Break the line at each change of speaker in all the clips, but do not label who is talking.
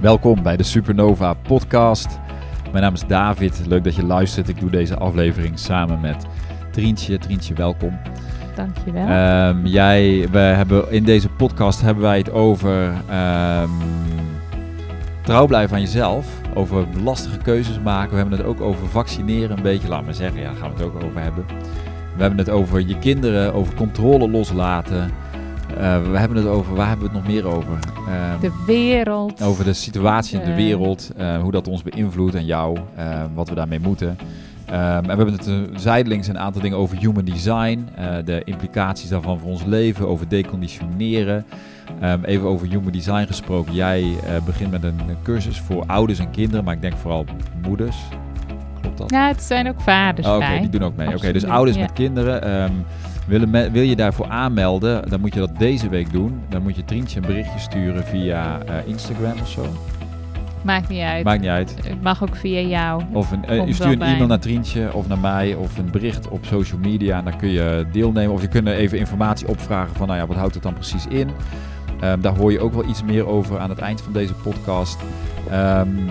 Welkom bij de Supernova podcast. Mijn naam is David. Leuk dat je luistert. Ik doe deze aflevering samen met Trientje. Trientje, welkom.
Dankjewel.
Um, jij, we hebben, in deze podcast hebben wij het over um, trouw blijven aan jezelf. Over lastige keuzes maken. We hebben het ook over vaccineren een beetje. Laat maar zeggen, ja, daar gaan we het ook over hebben. We hebben het over je kinderen, over controle loslaten. Uh, we hebben het over, waar hebben we het nog meer over?
Uh, de wereld.
Over de situatie in de wereld, uh, hoe dat ons beïnvloedt en jou, wat we daarmee moeten. Um, en we hebben het zijdelings een aantal dingen over human design, de implicaties daarvan voor ons leven, over deconditioneren. Um, even over human design gesproken. Jij begint met een cursus voor ouders en kinderen, maar ik denk vooral moeders. Klopt dat?
Ja, het zijn ook vaders.
Oh, Oké, okay, die doen ook mee. Oké, okay, dus ouders ja. met kinderen. Um, wil, wil je daarvoor aanmelden, dan moet je dat deze week doen. Dan moet je Trientje een berichtje sturen via uh, Instagram of zo.
Maakt niet uit.
Maakt niet uit.
Het mag ook via jou.
Of een, uh, je stuurt een e-mail naar Trientje of naar mij of een bericht op social media. En dan kun je deelnemen. Of je kunt even informatie opvragen van, nou ja, wat houdt het dan precies in? Um, daar hoor je ook wel iets meer over aan het eind van deze podcast. Um,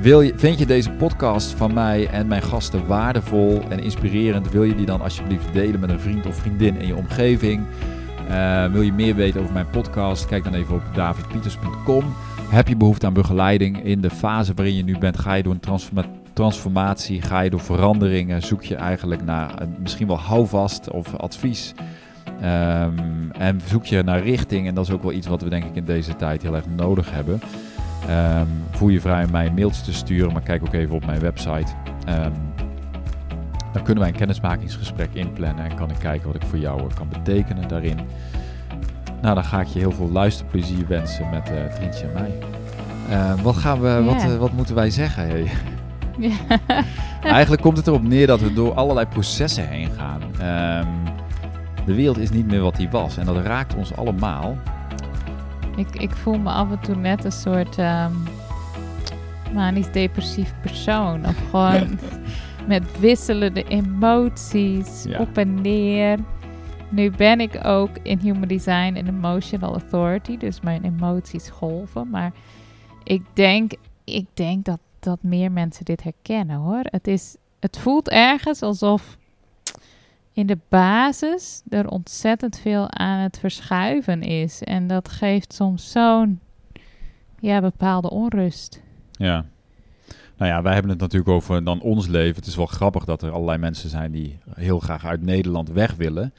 wil je, vind je deze podcast van mij en mijn gasten waardevol en inspirerend? Wil je die dan alsjeblieft delen met een vriend of vriendin in je omgeving? Uh, wil je meer weten over mijn podcast? Kijk dan even op davidpieters.com. Heb je behoefte aan begeleiding in de fase waarin je nu bent? Ga je door een transforma transformatie? Ga je door veranderingen? Zoek je eigenlijk naar uh, misschien wel houvast of advies? Um, en zoek je naar richting? En dat is ook wel iets wat we denk ik in deze tijd heel erg nodig hebben. Um, voel je vrij om mij een mailtje te sturen, maar kijk ook even op mijn website. Um, dan kunnen wij een kennismakingsgesprek inplannen en kan ik kijken wat ik voor jou kan betekenen daarin. Nou, dan ga ik je heel veel luisterplezier wensen met uh, Trientje en mij. Uh, wat, gaan we, yeah. wat, uh, wat moeten wij zeggen? Hey? Eigenlijk komt het erop neer dat we door allerlei processen heen gaan. Um, de wereld is niet meer wat die was en dat raakt ons allemaal.
Ik, ik voel me af en toe net een soort um, manisch-depressief persoon. Of gewoon met wisselende emoties, ja. op en neer. Nu ben ik ook in Human Design en Emotional Authority, dus mijn emoties golven. Maar ik denk, ik denk dat, dat meer mensen dit herkennen hoor. Het, is, het voelt ergens alsof in de basis er ontzettend veel aan het verschuiven is. En dat geeft soms zo'n ja, bepaalde onrust.
Ja. Nou ja, wij hebben het natuurlijk over dan ons leven. Het is wel grappig dat er allerlei mensen zijn die heel graag uit Nederland weg willen.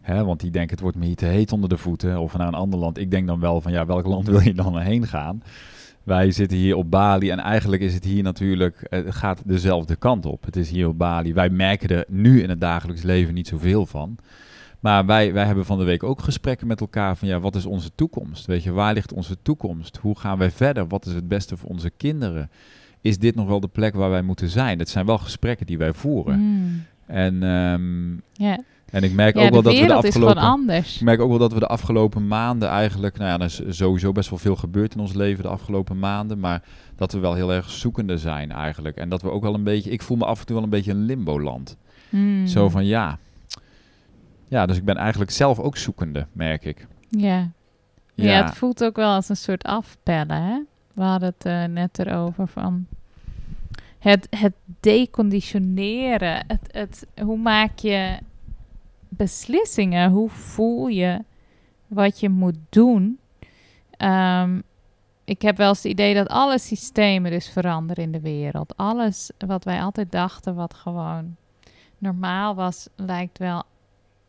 Hè, want die denken het wordt me hier te heet onder de voeten of naar een ander land. Ik denk dan wel van ja, welk land wil je dan heen gaan? Wij zitten hier op Bali en eigenlijk is het hier natuurlijk, het gaat dezelfde kant op. Het is hier op Bali. Wij merken er nu in het dagelijks leven niet zoveel van. Maar wij, wij hebben van de week ook gesprekken met elkaar van ja, wat is onze toekomst? Weet je, waar ligt onze toekomst? Hoe gaan wij verder? Wat is het beste voor onze kinderen? Is dit nog wel de plek waar wij moeten zijn? Het zijn wel gesprekken die wij voeren.
Mm.
En um,
yeah.
En ik merk
ja,
ook wel dat we de afgelopen. Ik merk ook wel dat we de afgelopen maanden eigenlijk. Nou ja, er is sowieso best wel veel gebeurd in ons leven de afgelopen maanden. Maar dat we wel heel erg zoekende zijn eigenlijk. En dat we ook wel een beetje. Ik voel me af en toe wel een beetje een limbo-land.
Mm.
Zo van ja. Ja, dus ik ben eigenlijk zelf ook zoekende, merk ik.
Ja. Ja, ja het voelt ook wel als een soort afpellen, hè? We hadden het uh, net erover van. Het, het deconditioneren. Het, het, hoe maak je beslissingen. Hoe voel je wat je moet doen? Um, ik heb wel eens het idee dat alle systemen dus veranderen in de wereld. Alles wat wij altijd dachten wat gewoon normaal was, lijkt wel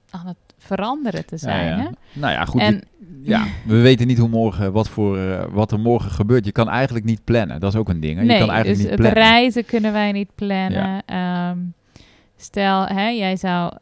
aan het veranderen te zijn.
Ja, ja.
Hè?
Nou ja, goed. En, ja, we weten niet hoe morgen, wat, voor, uh, wat er morgen gebeurt. Je kan eigenlijk niet plannen. Dat is ook een ding. Hè?
Nee,
je kan eigenlijk
dus
niet plannen.
reizen kunnen wij niet plannen. Ja. Um, stel, hè, jij zou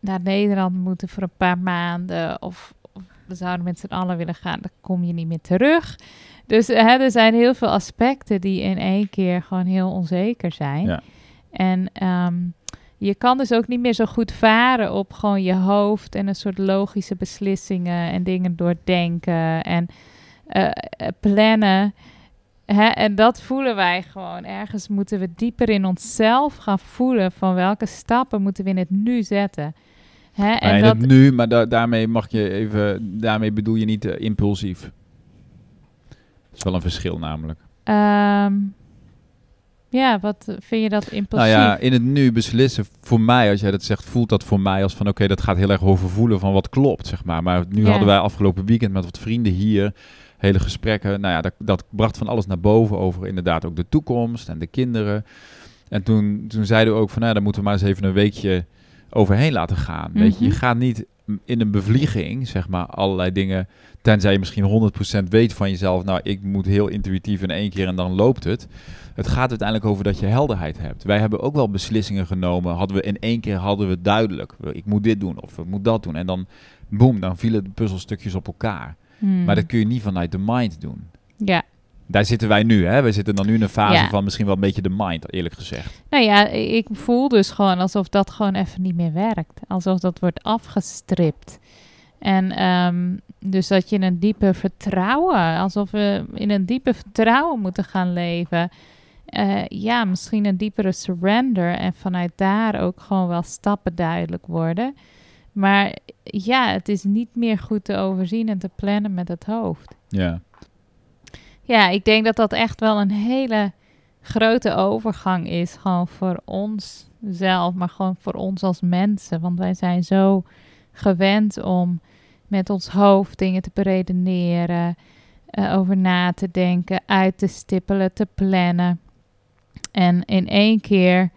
naar Nederland moeten voor een paar maanden. Of, of we zouden met z'n allen willen gaan, dan kom je niet meer terug. Dus hè, er zijn heel veel aspecten die in één keer gewoon heel onzeker zijn.
Ja.
En um, je kan dus ook niet meer zo goed varen op gewoon je hoofd en een soort logische beslissingen en dingen doordenken en uh, plannen. Hè, en dat voelen wij gewoon. Ergens moeten we dieper in onszelf gaan voelen van welke stappen moeten we in het nu zetten. Hè,
en nee, dat... nu, maar da daarmee mag je even, daarmee bedoel je niet uh, impulsief. is wel een verschil namelijk.
Ehm, ja, wat vind je dat impulsief?
Nou ja, in het nu beslissen, voor mij, als jij dat zegt, voelt dat voor mij als van oké, dat gaat heel erg over voelen van wat klopt, zeg maar. Maar nu hadden wij afgelopen weekend met wat vrienden hier hele gesprekken. Nou ja, dat, dat bracht van alles naar boven over inderdaad ook de toekomst en de kinderen. En toen, toen zeiden we ook van, nou, daar moeten we maar eens even een weekje overheen laten gaan. Weet je, je mhm. gaat niet in een bevlieging, zeg maar, allerlei dingen, tenzij je misschien 100% weet van jezelf, nou, ik moet heel intuïtief in één keer en dan loopt het. Het gaat uiteindelijk over dat je helderheid hebt. Wij hebben ook wel beslissingen genomen, hadden we in één keer hadden we duidelijk, ik moet dit doen of ik moet dat doen. En dan, boem, dan vielen de puzzelstukjes op elkaar. Hmm. Maar dat kun je niet vanuit de mind doen.
Ja.
Daar zitten wij nu, hè? We zitten dan nu in een fase van misschien wel een beetje de mind, eerlijk gezegd.
Nou ja, ik voel dus gewoon alsof dat gewoon even niet meer werkt. Alsof dat wordt afgestript. En um, dus dat je in een diepe vertrouwen, alsof we in een diepe vertrouwen moeten gaan leven. Uh, ja, misschien een diepere surrender en vanuit daar ook gewoon wel stappen duidelijk worden. Maar ja, het is niet meer goed te overzien en te plannen met het hoofd.
Ja.
Ja, ik denk dat dat echt wel een hele grote overgang is. Gewoon voor ons zelf, maar gewoon voor ons als mensen. Want wij zijn zo gewend om met ons hoofd dingen te beredeneren, uh, over na te denken, uit te stippelen, te plannen. En in één keer.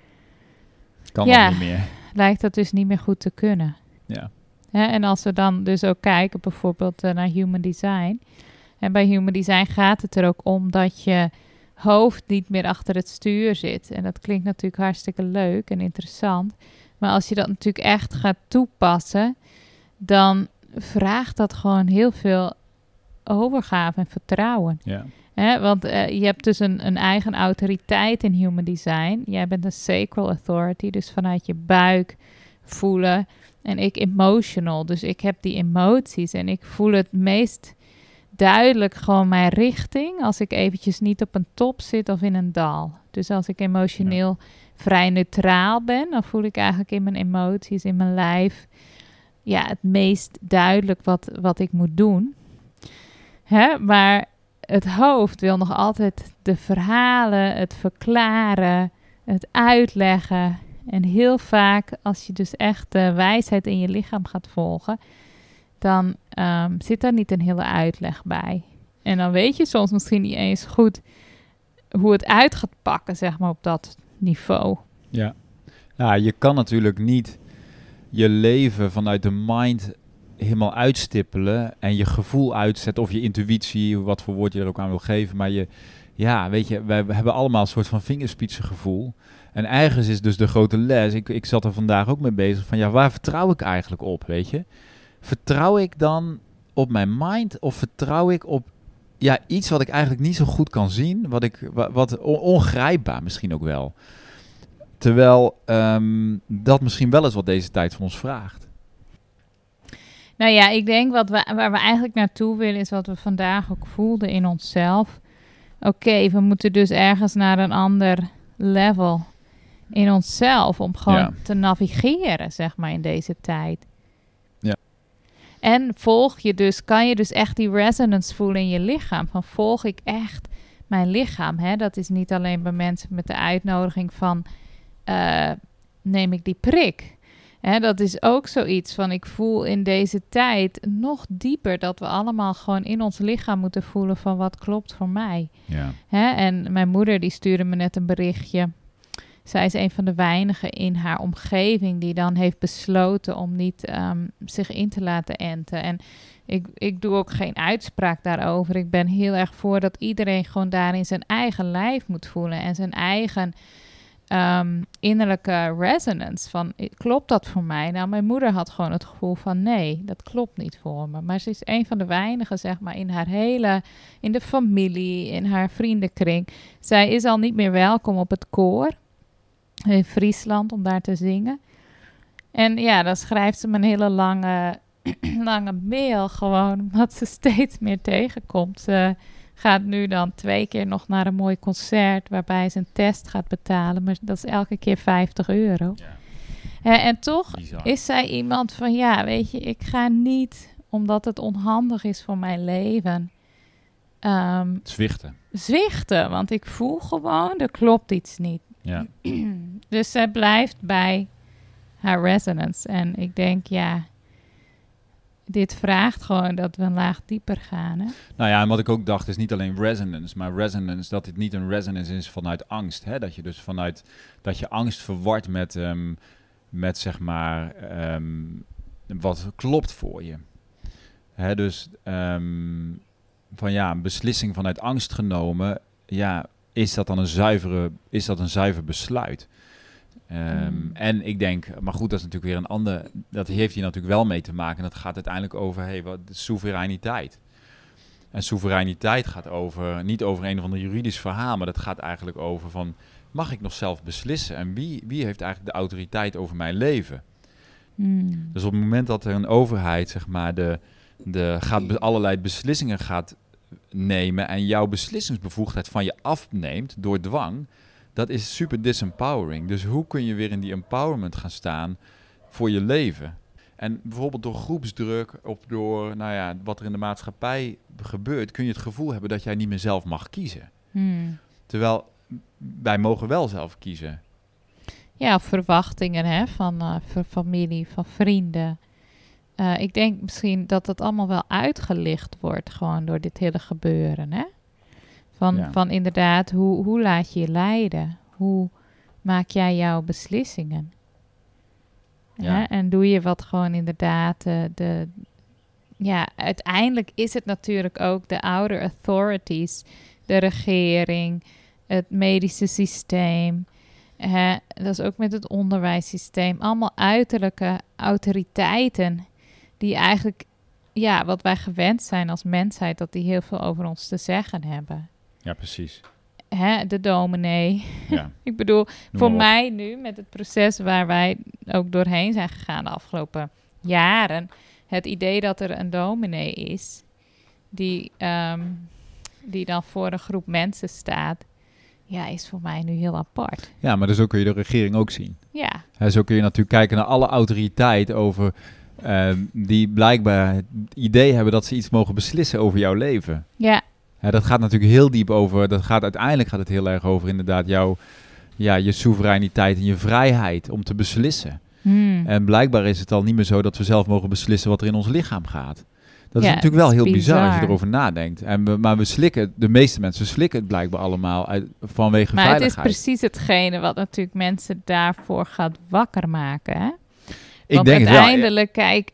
Kan ja, niet meer.
Lijkt dat dus niet meer goed te kunnen.
Ja.
en als we dan dus ook kijken bijvoorbeeld eh, naar human design. En bij human design gaat het er ook om dat je hoofd niet meer achter het stuur zit. En dat klinkt natuurlijk hartstikke leuk en interessant. Maar als je dat natuurlijk echt gaat toepassen, dan vraagt dat gewoon heel veel overgave en vertrouwen.
Ja.
want uh, je hebt dus een, een eigen autoriteit in human design. Jij bent een sacral authority, dus vanuit je buik voelen en ik emotional. Dus ik heb die emoties en ik voel het meest duidelijk gewoon mijn richting als ik eventjes niet op een top zit of in een dal. Dus als ik emotioneel vrij neutraal ben, dan voel ik eigenlijk in mijn emoties, in mijn lijf, ja, het meest duidelijk wat, wat ik moet doen. Hè? Maar het hoofd wil nog altijd de verhalen, het verklaren, het uitleggen. En heel vaak, als je dus echt de wijsheid in je lichaam gaat volgen, dan um, zit daar niet een hele uitleg bij. En dan weet je soms misschien niet eens goed hoe het uit gaat pakken, zeg maar, op dat niveau.
Ja, ja je kan natuurlijk niet je leven vanuit de mind helemaal uitstippelen en je gevoel uitzetten of je intuïtie, wat voor woord je er ook aan wil geven. Maar je, ja, weet je, wij hebben allemaal een soort van vingerspitsengevoel. En ergens is dus de grote les, ik, ik zat er vandaag ook mee bezig, van ja, waar vertrouw ik eigenlijk op, weet je? Vertrouw ik dan op mijn mind of vertrouw ik op ja, iets wat ik eigenlijk niet zo goed kan zien, wat, ik, wat, ongrijpbaar misschien ook wel. Terwijl um, dat misschien wel is wat deze tijd van ons vraagt.
Nou ja, ik denk wat we, waar we eigenlijk naartoe willen is wat we vandaag ook voelden in onszelf. Oké, we moeten dus ergens naar een ander level in onszelf om gewoon te navigeren, zeg maar, in deze tijd. En volg je dus, kan je dus echt die resonance voelen in je lichaam. Van volg ik echt mijn lichaam? Hè? Dat is niet alleen bij mensen met de uitnodiging van uh, neem ik die prik. Hè, dat is ook zoiets van ik voel in deze tijd nog dieper dat we allemaal gewoon in ons lichaam moeten voelen van wat klopt voor mij.
Ja.
Hè, en mijn moeder die stuurde me net een berichtje. Zij is een van de weinigen in haar omgeving die dan heeft besloten om niet um, zich in te laten enten. En ik, ik doe ook geen uitspraak daarover. Ik ben heel erg voor dat iedereen gewoon daarin zijn eigen lijf moet voelen en zijn eigen um, innerlijke resonance. Van, klopt dat voor mij? Nou, mijn moeder had gewoon het gevoel van, nee, dat klopt niet voor me. Maar ze is een van de weinigen, zeg maar, in haar hele, in de familie, in haar vriendenkring. Zij is al niet meer welkom op het koor in Friesland om daar te zingen. En ja, dan schrijft ze me een hele lange, lange mail gewoon, omdat ze steeds meer tegenkomt. Ze gaat nu dan twee keer nog naar een mooi concert waarbij ze een test gaat betalen. Maar dat is elke keer 50 euro. Ja. en toch is zij iemand van ja, weet je, ik ga niet omdat het onhandig is voor mijn leven. Um,
zwichten.
Zwichten, want ik voel gewoon, er klopt iets niet.
Ja.
dus zij blijft bij haar resonance. En ik denk, ja, dit vraagt gewoon dat we een laag dieper gaan. Hè?
Nou ja, en wat ik ook dacht is niet alleen resonance, maar resonance, dat dit niet een resonance is vanuit angst. Hè? Dat je dus vanuit, dat je angst verward met, um, met zeg maar, um, wat klopt voor je. Hè, dus um, van ja, een beslissing vanuit angst genomen, ja, is dat dan een zuivere, is dat een zuiver besluit? Um, En ik denk, maar goed, dat is natuurlijk weer een ander. Dat heeft hier natuurlijk wel mee te maken. Dat gaat uiteindelijk over hey, wat, soevereiniteit. En soevereiniteit gaat over, niet over een of ander juridisch verhaal, maar dat gaat eigenlijk over van, mag ik nog zelf beslissen? En wie, wie heeft eigenlijk de autoriteit over mijn leven?
Hmm.
Dus op het moment dat er een overheid, zeg maar, de, de, gaat allerlei beslissingen gaat nemen en jouw beslissingsbevoegdheid van je afneemt door dwang, dat is super disempowering. Dus hoe kun je weer in die empowerment gaan staan voor je leven? En bijvoorbeeld door groepsdruk of door nou ja, wat er in de maatschappij gebeurt, kun je het gevoel hebben dat jij niet meer zelf mag kiezen.
Hmm.
Terwijl wij mogen wel zelf kiezen.
Ja, verwachtingen hè, van uh, familie, van vrienden. Uh, ik denk misschien dat dat allemaal wel uitgelicht wordt, gewoon door dit hele gebeuren. Hè? Van, ja. van inderdaad, hoe, hoe laat je je leiden? Hoe maak jij jouw beslissingen? Ja. Hè? En doe je wat gewoon inderdaad de, de. Ja, uiteindelijk is het natuurlijk ook de ouder authorities, de regering, het medische systeem. Hè? Dat is ook met het onderwijssysteem. Allemaal uiterlijke autoriteiten die eigenlijk, ja, wat wij gewend zijn als mensheid, dat die heel veel over ons te zeggen hebben.
Ja, precies.
Hè, de dominee.
Ja.
ik bedoel, voor mij nu, met het proces waar wij ook doorheen zijn gegaan de afgelopen jaren, het idee dat er een dominee is, die, um, die dan voor een groep mensen staat, ja, is voor mij nu heel apart.
Ja, maar dus zo kun je de regering ook zien.
Ja.
Hè, zo kun je natuurlijk kijken naar alle autoriteit over uh, die blijkbaar het idee hebben dat ze iets mogen beslissen over jouw leven.
Ja.
ja. Dat gaat natuurlijk heel diep over, dat gaat uiteindelijk gaat het heel erg over inderdaad jouw, ja, je soevereiniteit en je vrijheid om te beslissen.
Hmm.
En blijkbaar is het al niet meer zo dat we zelf mogen beslissen wat er in ons lichaam gaat. Dat is natuurlijk wel heel bizar. bizar. als je erover nadenkt. En we, maar we slikken, de meeste mensen slikken het blijkbaar allemaal uit, vanwege
maar
veiligheid.
Maar het is precies hetgene wat natuurlijk mensen daarvoor gaat wakker maken. Hè?
Ik
Want
denk
uiteindelijk, wel, kijk,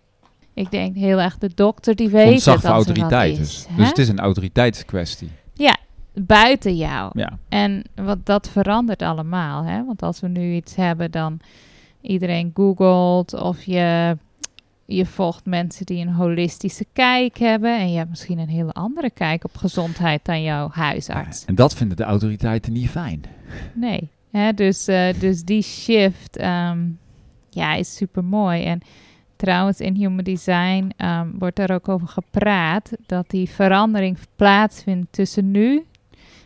ik denk heel erg de dokter die weet
Ontzag
als
autoriteit
is,
dus. Dus het is een autoriteitskwestie.
Ja, buiten jou.
Ja.
En wat dat verandert allemaal, hè? Want als we nu iets hebben, dan iedereen googelt of je, je volgt mensen die een holistische kijk hebben en je hebt misschien een hele andere kijk op gezondheid dan jouw huisarts.
En dat vinden de autoriteiten niet fijn.
Nee, hè? Dus, uh, dus die shift. Um, ja, is super mooi. En trouwens, in Human Design um, wordt er ook over gepraat dat die verandering plaatsvindt tussen nu,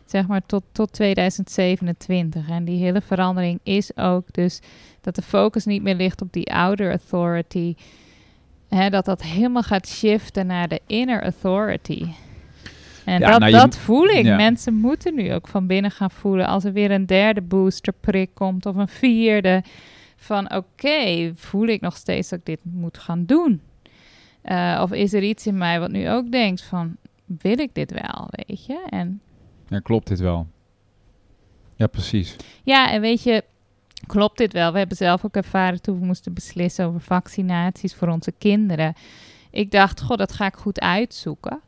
zeg maar, tot, tot 2027. En die hele verandering is ook dus dat de focus niet meer ligt op die outer authority. Hè, dat dat helemaal gaat shiften naar de inner authority. En
Ja,
dat,
nou,
dat voel ik.
ja.
Mensen moeten nu ook van binnen gaan voelen als er weer een derde boosterprik komt of een vierde. Van oké, voel ik nog steeds dat ik dit moet gaan doen? Eh, of is er iets in mij wat nu ook denkt van wil ik dit wel, weet je? En
Ja, klopt dit wel? Ja, precies.
ja, en weet je, klopt dit wel? We hebben zelf ook ervaren toen we moesten beslissen over vaccinaties voor onze kinderen. Ik dacht, god, dat ga ik goed uitzoeken.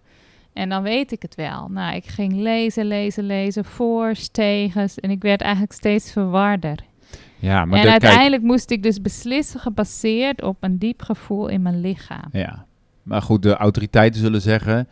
En dan weet ik het wel. Nou, ik ging lezen, lezen, lezen, voor's, tegens. En ik werd eigenlijk steeds verwarder.
Ja, maar
en
kijk,
uiteindelijk moest ik dus beslissen gebaseerd op een diep gevoel in mijn lichaam.
Ja, maar goed, de autoriteiten zullen zeggen,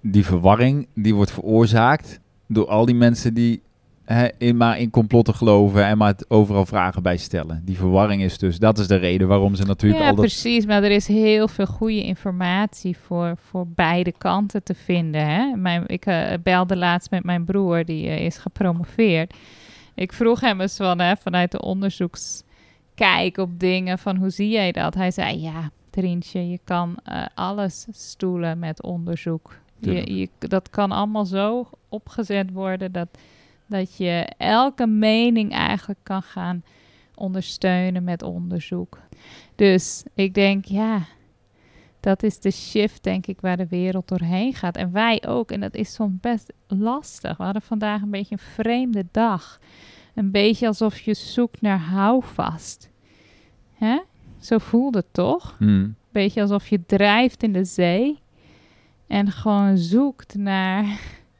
die verwarring die wordt veroorzaakt door al die mensen die hè, in, maar in complotten geloven en maar het overal vragen bij stellen. Die verwarring is dus, dat is de reden waarom ze natuurlijk
ja,
al dat...
precies. Maar er is heel veel goede informatie voor, voor beide kanten te vinden. Hè? Mijn, ik eh, belde laatst met mijn broer, die eh, is gepromoveerd. Ik vroeg hem eens van, hè, vanuit de onderzoekskijk op dingen, van hoe zie jij dat? Hij zei, ja, Trientje, je kan eh, alles stoelen met onderzoek. Je, je, dat kan allemaal zo opgezet worden dat, dat je elke mening eigenlijk kan gaan ondersteunen met onderzoek. Dus ik denk, ja, dat is de shift, denk ik, waar de wereld doorheen gaat. En wij ook. En dat is soms best lastig. We hadden vandaag een beetje een vreemde dag. Een beetje alsof je zoekt naar houvast. Hè? Zo voelde het toch?
Hmm.
Beetje alsof je drijft in de zee. En gewoon zoekt naar...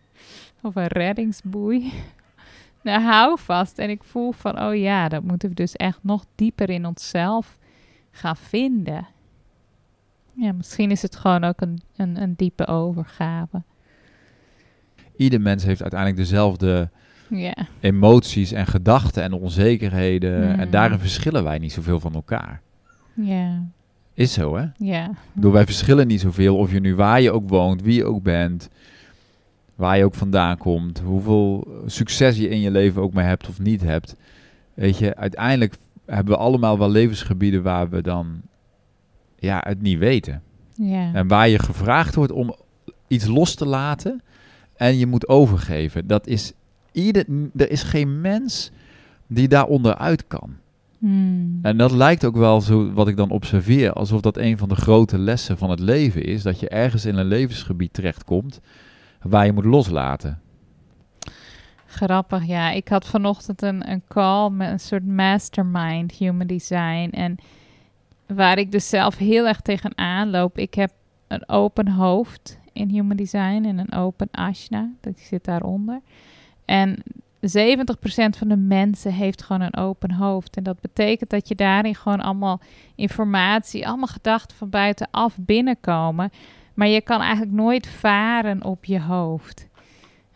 Of een reddingsboei. Naar houvast. En ik voel van, oh ja, dat moeten we dus echt nog dieper in onszelf gaan vinden. Ja, misschien is het gewoon ook een, een, een diepe overgave.
Ieder mens heeft uiteindelijk dezelfde emoties en gedachten en onzekerheden. En daarin verschillen wij niet zoveel van elkaar.
Ja,
Is zo, hè?
ja.
Door wij verschillen niet zoveel of je nu waar je ook woont, wie je ook bent, waar je ook vandaan komt, hoeveel succes je in je leven ook maar hebt of niet hebt. Weet je, uiteindelijk hebben we allemaal wel levensgebieden waar we dan ja, het niet weten.
Ja.
En waar je gevraagd wordt om iets los te laten en je moet overgeven. Dat is ieder, er is geen mens die daar onderuit kan.
Hmm.
En dat lijkt ook wel zo, wat ik dan observeer, alsof dat een van de grote lessen van het leven is. Dat je ergens in een levensgebied terechtkomt waar je moet loslaten.
Grappig, ja. Ik had vanochtend een, een call met een soort mastermind human design. En waar ik dus zelf heel erg tegenaan loop. Ik heb een open hoofd in human design en een open ashna. Dat zit daaronder. En 70% van de mensen heeft gewoon een open hoofd. En dat betekent dat je daarin gewoon allemaal informatie, allemaal gedachten van buitenaf binnenkomen. Maar je kan eigenlijk nooit varen op je hoofd.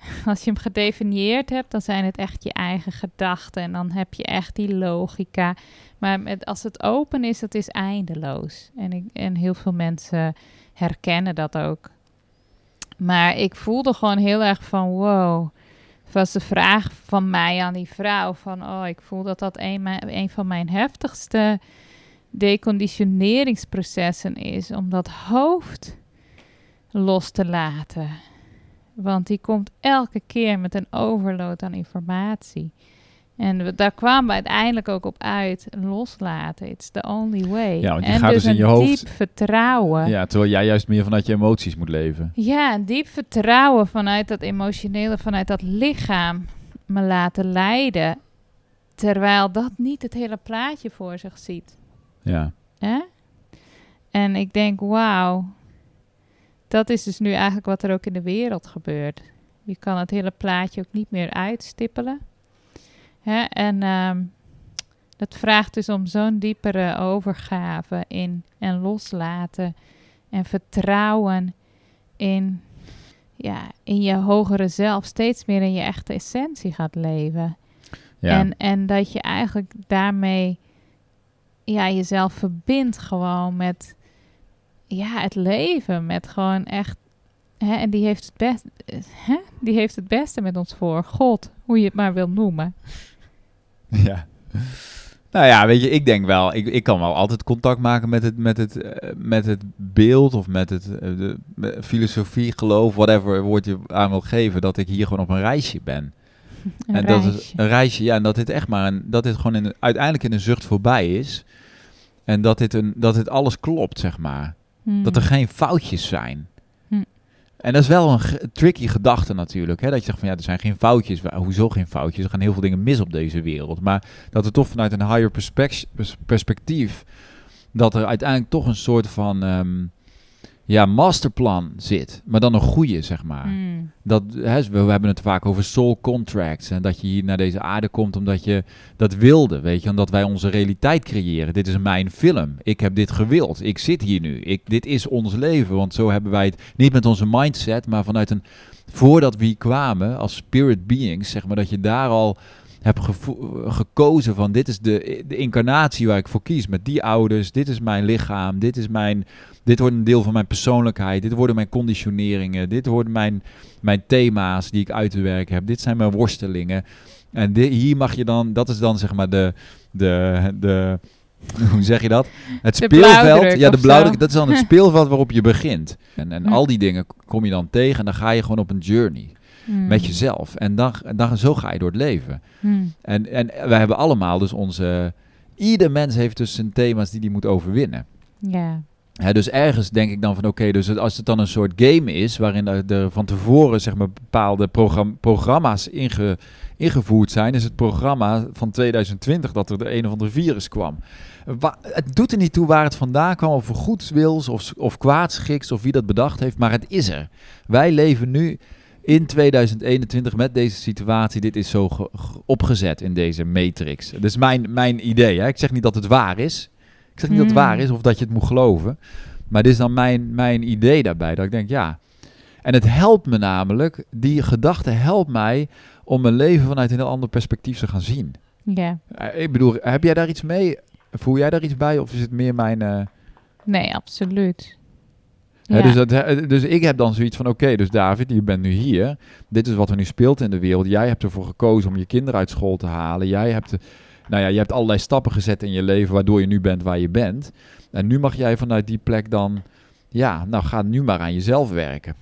Als je hem gedefinieerd hebt, dan zijn het echt je eigen gedachten. En dan heb je echt die logica. Maar als het open is, dat is eindeloos. En, ik, en heel veel mensen herkennen dat ook. Maar ik voelde gewoon heel erg van wow. Het was de vraag van mij aan die vrouw van oh, ik voel dat dat een van mijn heftigste deconditioneringsprocessen is om dat hoofd los te laten. Want die komt elke keer met een overload aan informatie. En we- daar kwamen we uiteindelijk ook op uit. Loslaten. It's the only way.
Ja, want je
en
gaat
dus
dus in je hoofd-
diep vertrouwen.
Ja, terwijl jij juist meer vanuit je emoties moet leven.
Ja, een diep vertrouwen vanuit dat emotionele, vanuit dat lichaam me laten leiden. Terwijl dat niet het hele plaatje voor zich ziet.
Ja,
Hè? En ik denk, wauw, dat is dus nu eigenlijk wat er ook in de wereld gebeurt. Je kan het hele plaatje ook niet meer uitstippelen. Hè? En ehm, dat vraagt dus om zo'n diepere overgave in en loslaten en vertrouwen in, ja, in je hogere zelf, steeds meer in je echte essentie gaat leven.
ja.
En, en dat je eigenlijk daarmee ja, jezelf verbindt gewoon met ja, het leven. Met gewoon echt. Hè, en die heeft, het best, hè, die heeft het beste met ons voor. God, hoe je het maar wil noemen.
Ja. Nou ja, weet je, ik denk wel, ik, ik kan wel altijd contact maken met het, met het, eh, met het beeld of met het eh, de, filosofie, geloof, whatever woord je aan wil geven, dat ik hier gewoon op een reisje ben.
Een
en dat is een reisje, ja, en dat dit echt maar een, dat dit gewoon in, uiteindelijk in een zucht voorbij is. En dat dit, een, dat dit alles klopt, zeg maar.
Hmm.
Dat er geen foutjes zijn.
Hm.
En dat is wel een tricky gedachte natuurlijk. Hè? Dat je zegt van ja, er zijn geen foutjes. Hoezo geen foutjes? Er gaan heel veel dingen mis op deze wereld. Maar dat er toch vanuit een higher perspec- pers- perspectief... dat er uiteindelijk toch een soort van... ehm, ja, masterplan zit. Maar dan een goede, zeg maar.
Hmm.
Dat, hè, we, we hebben het vaak over soul contracts. En dat je hier naar deze aarde komt omdat je dat wilde. Weet je, omdat wij onze realiteit creëren. Dit is mijn film. Ik heb dit gewild. Ik zit hier nu. Ik, dit is ons leven. Want zo hebben wij het niet met onze mindset, maar vanuit een. Voordat we hier kwamen als spirit beings, zeg maar, dat je daar al gevo- gekozen van dit is de, de incarnatie waar ik voor kies. Met die ouders, dit is mijn lichaam, dit is mijn, dit wordt een deel van mijn persoonlijkheid, dit worden mijn conditioneringen, dit worden mijn, mijn thema's die ik uit te werken heb, dit zijn mijn worstelingen. En di- hier mag je dan, dat is dan zeg maar de, de, de, hoe zeg je dat? Het speelveld. Ja, de blauwdruk. Dat is dan het speelveld waarop je begint. En, en hm. al die dingen kom je dan tegen en dan ga je gewoon op een journey. Hm. Met jezelf. En dan, dan, zo ga je door het leven. Hm. En, en wij hebben allemaal dus onze... Ieder mens heeft dus zijn thema's die hij moet overwinnen.
Ja.
dus ergens denk ik dan van oké, dus als het dan een soort game is waarin er, van tevoren zeg maar bepaalde programma's inge, ingevoerd zijn, is het programma van 2020 dat er de een of andere virus kwam. het doet er niet toe waar het vandaan kwam, of goedswils of, of kwaadschiks of wie dat bedacht heeft, maar het is er. Wij leven nu in 2021 met deze situatie. Dit is zo opgezet in deze matrix. Dat is mijn, mijn idee. Hè? Ik zeg niet dat het waar is. Ik zeg niet dat het waar hmm. is of dat je het moet geloven. Maar dit is dan mijn, mijn idee daarbij. Dat ik denk, ja. En het helpt me namelijk, die gedachte helpt mij om mijn leven vanuit een heel ander perspectief te gaan zien.
Ja.
Eh, ik bedoel, heb jij daar iets mee? Voel jij daar iets bij? Of is het meer mijn... Uh...
Nee, absoluut.
Ja. dus, dat, dus ik heb dan zoiets van, oké, dus David, je bent nu hier. Dit is wat er nu speelt in de wereld. Jij hebt ervoor gekozen om je kinderen uit school te halen. Jij hebt, nou ja, je hebt allerlei stappen gezet in je leven waardoor je nu bent waar je bent. En nu mag jij vanuit die plek dan, ja, nou ga nu maar aan jezelf werken.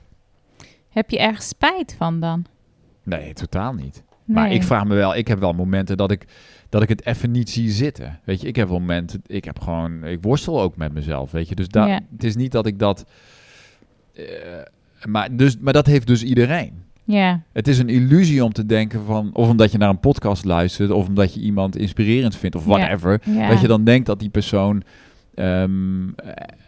Heb je ergens spijt van dan?
Nee, totaal niet. Maar ik vraag me wel, ik heb wel momenten dat ik, dat ik het even niet zie zitten. Weet je, ik heb momenten, ik heb gewoon, ik worstel ook met mezelf, weet je. Dus dat, het is niet dat ik dat, uh, maar, dus, maar dat heeft dus iedereen.
Ja.
Het is een illusie om te denken van, of omdat je naar een podcast luistert, of omdat je iemand inspirerend vindt, of whatever, dat je dan denkt dat die persoon um,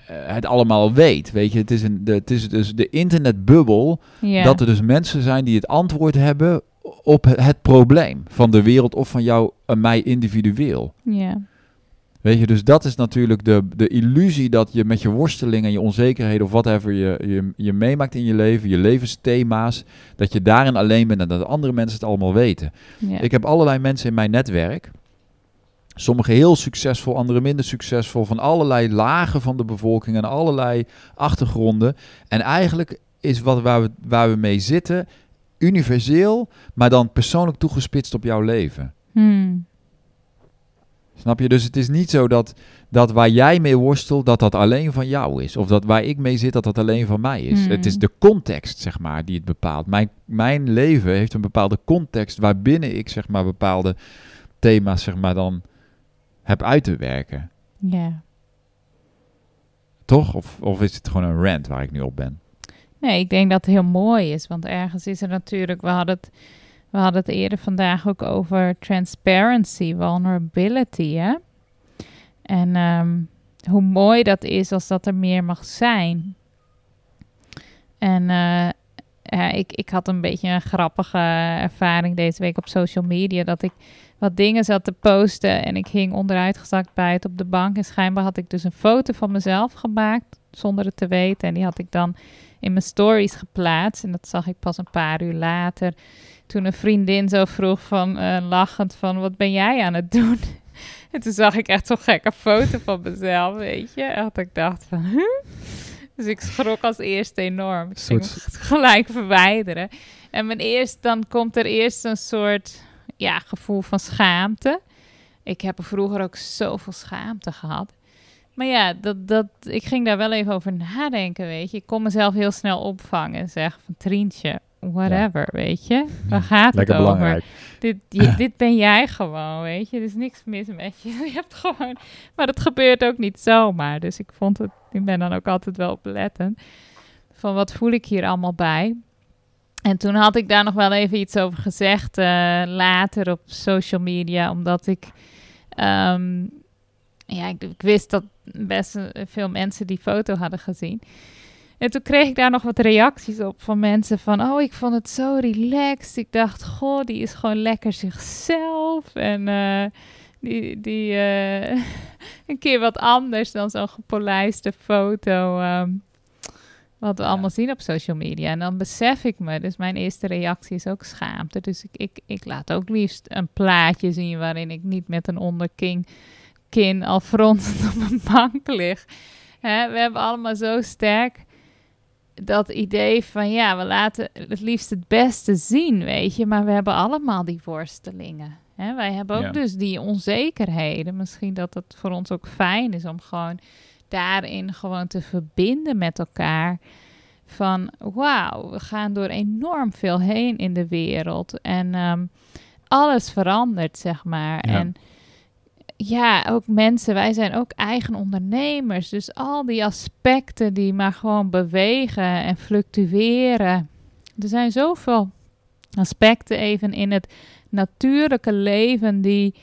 het allemaal weet. Weet je, het is, een, de, het is dus de internetbubbel, dat er dus mensen zijn die het antwoord hebben op het probleem van de wereld of van jou en mij individueel.
Ja.
Weet je, dus dat is natuurlijk de, de illusie dat je met je worstelingen en je onzekerheden of whatever je, je, je meemaakt in je leven, je levensthema's, dat je daarin alleen bent en dat andere mensen het allemaal weten. Ja. Ik heb allerlei mensen in mijn netwerk, sommige heel succesvol, andere minder succesvol, van allerlei lagen van de bevolking en allerlei achtergronden. En eigenlijk is wat waar we, waar we mee zitten, universeel, maar dan persoonlijk toegespitst op jouw leven.
Hmm.
Snap je? Dus het is niet zo dat, dat waar jij mee worstelt, dat dat alleen van jou is. Of dat waar ik mee zit, dat dat alleen van mij is. Het is hmm. de context, zeg maar, die het bepaalt. Mijn, mijn leven heeft een bepaalde context waarbinnen ik, zeg maar, bepaalde thema's, zeg maar, dan heb uit te werken.
Ja.
Toch? Of, of is het gewoon een rant waar ik nu op ben?
Nee, ik denk dat het heel mooi is. Want ergens is er natuurlijk, we hadden het, we hadden het eerder vandaag ook over transparency, vulnerability. Hè? En ehm, hoe mooi dat is als dat er meer mag zijn. En uh, ja, ik, ik had een beetje een grappige ervaring deze week op social media. Dat ik wat dingen zat te posten en ik hing onderuitgezakt bij het op de bank. En schijnbaar had ik dus een foto van mezelf gemaakt zonder het te weten. En die had ik dan in mijn stories geplaatst. En dat zag ik pas een paar uur later. Toen een vriendin zo vroeg van uh, lachend van wat ben jij aan het doen? en toen zag ik echt zo'n gekke foto van mezelf, weet je. En ik dacht van, huh? Dus ik schrok als eerste enorm. Ik ging gelijk verwijderen. En mijn eerst, dan komt er eerst een soort ja, gevoel van schaamte. Ik heb er vroeger ook zoveel schaamte gehad. Maar ja, dat, dat, ik ging daar wel even over nadenken, weet je. Ik kon mezelf heel snel opvangen en zeggen van Trientje, whatever, weet je. Waar gaat het over? Dit, dit ben jij gewoon, weet je. Er is niks mis met je. Je hebt gewoon... Maar dat gebeurt ook niet zomaar. Dus ik vond het... Ik ben dan ook altijd wel oplettend. Van wat voel ik hier allemaal bij? En toen had ik daar nog wel even iets over gezegd uh, later op social media, omdat ik, um, ja, ik, ik, wist dat best veel mensen die foto hadden gezien. En toen kreeg ik daar nog wat reacties op van mensen van, oh, ik vond het zo relaxed. Ik dacht, goh, die is gewoon lekker zichzelf. En uh, die, die uh, een keer wat anders dan zo'n gepolijste foto. Um, wat we allemaal zien op social media. En dan besef ik me, dus mijn eerste reactie is ook schaamte. Dus ik, ik, ik laat ook liefst een plaatje zien waarin ik niet met een onderking kin al fronsend op een bank lig. Hè, we hebben allemaal zo sterk dat idee van ja, we laten het liefst het beste zien, weet je. Maar we hebben allemaal die worstelingen. Hè, wij hebben ook dus die onzekerheden. Misschien dat het voor ons ook fijn is om gewoon daarin gewoon te verbinden met elkaar. Van wauw, we gaan door enorm veel heen in de wereld. En um, alles verandert, zeg maar. En ja, ook mensen, wij zijn ook eigen ondernemers. Dus al die aspecten die maar gewoon bewegen en fluctueren. Er zijn zoveel aspecten even in het natuurlijke leven die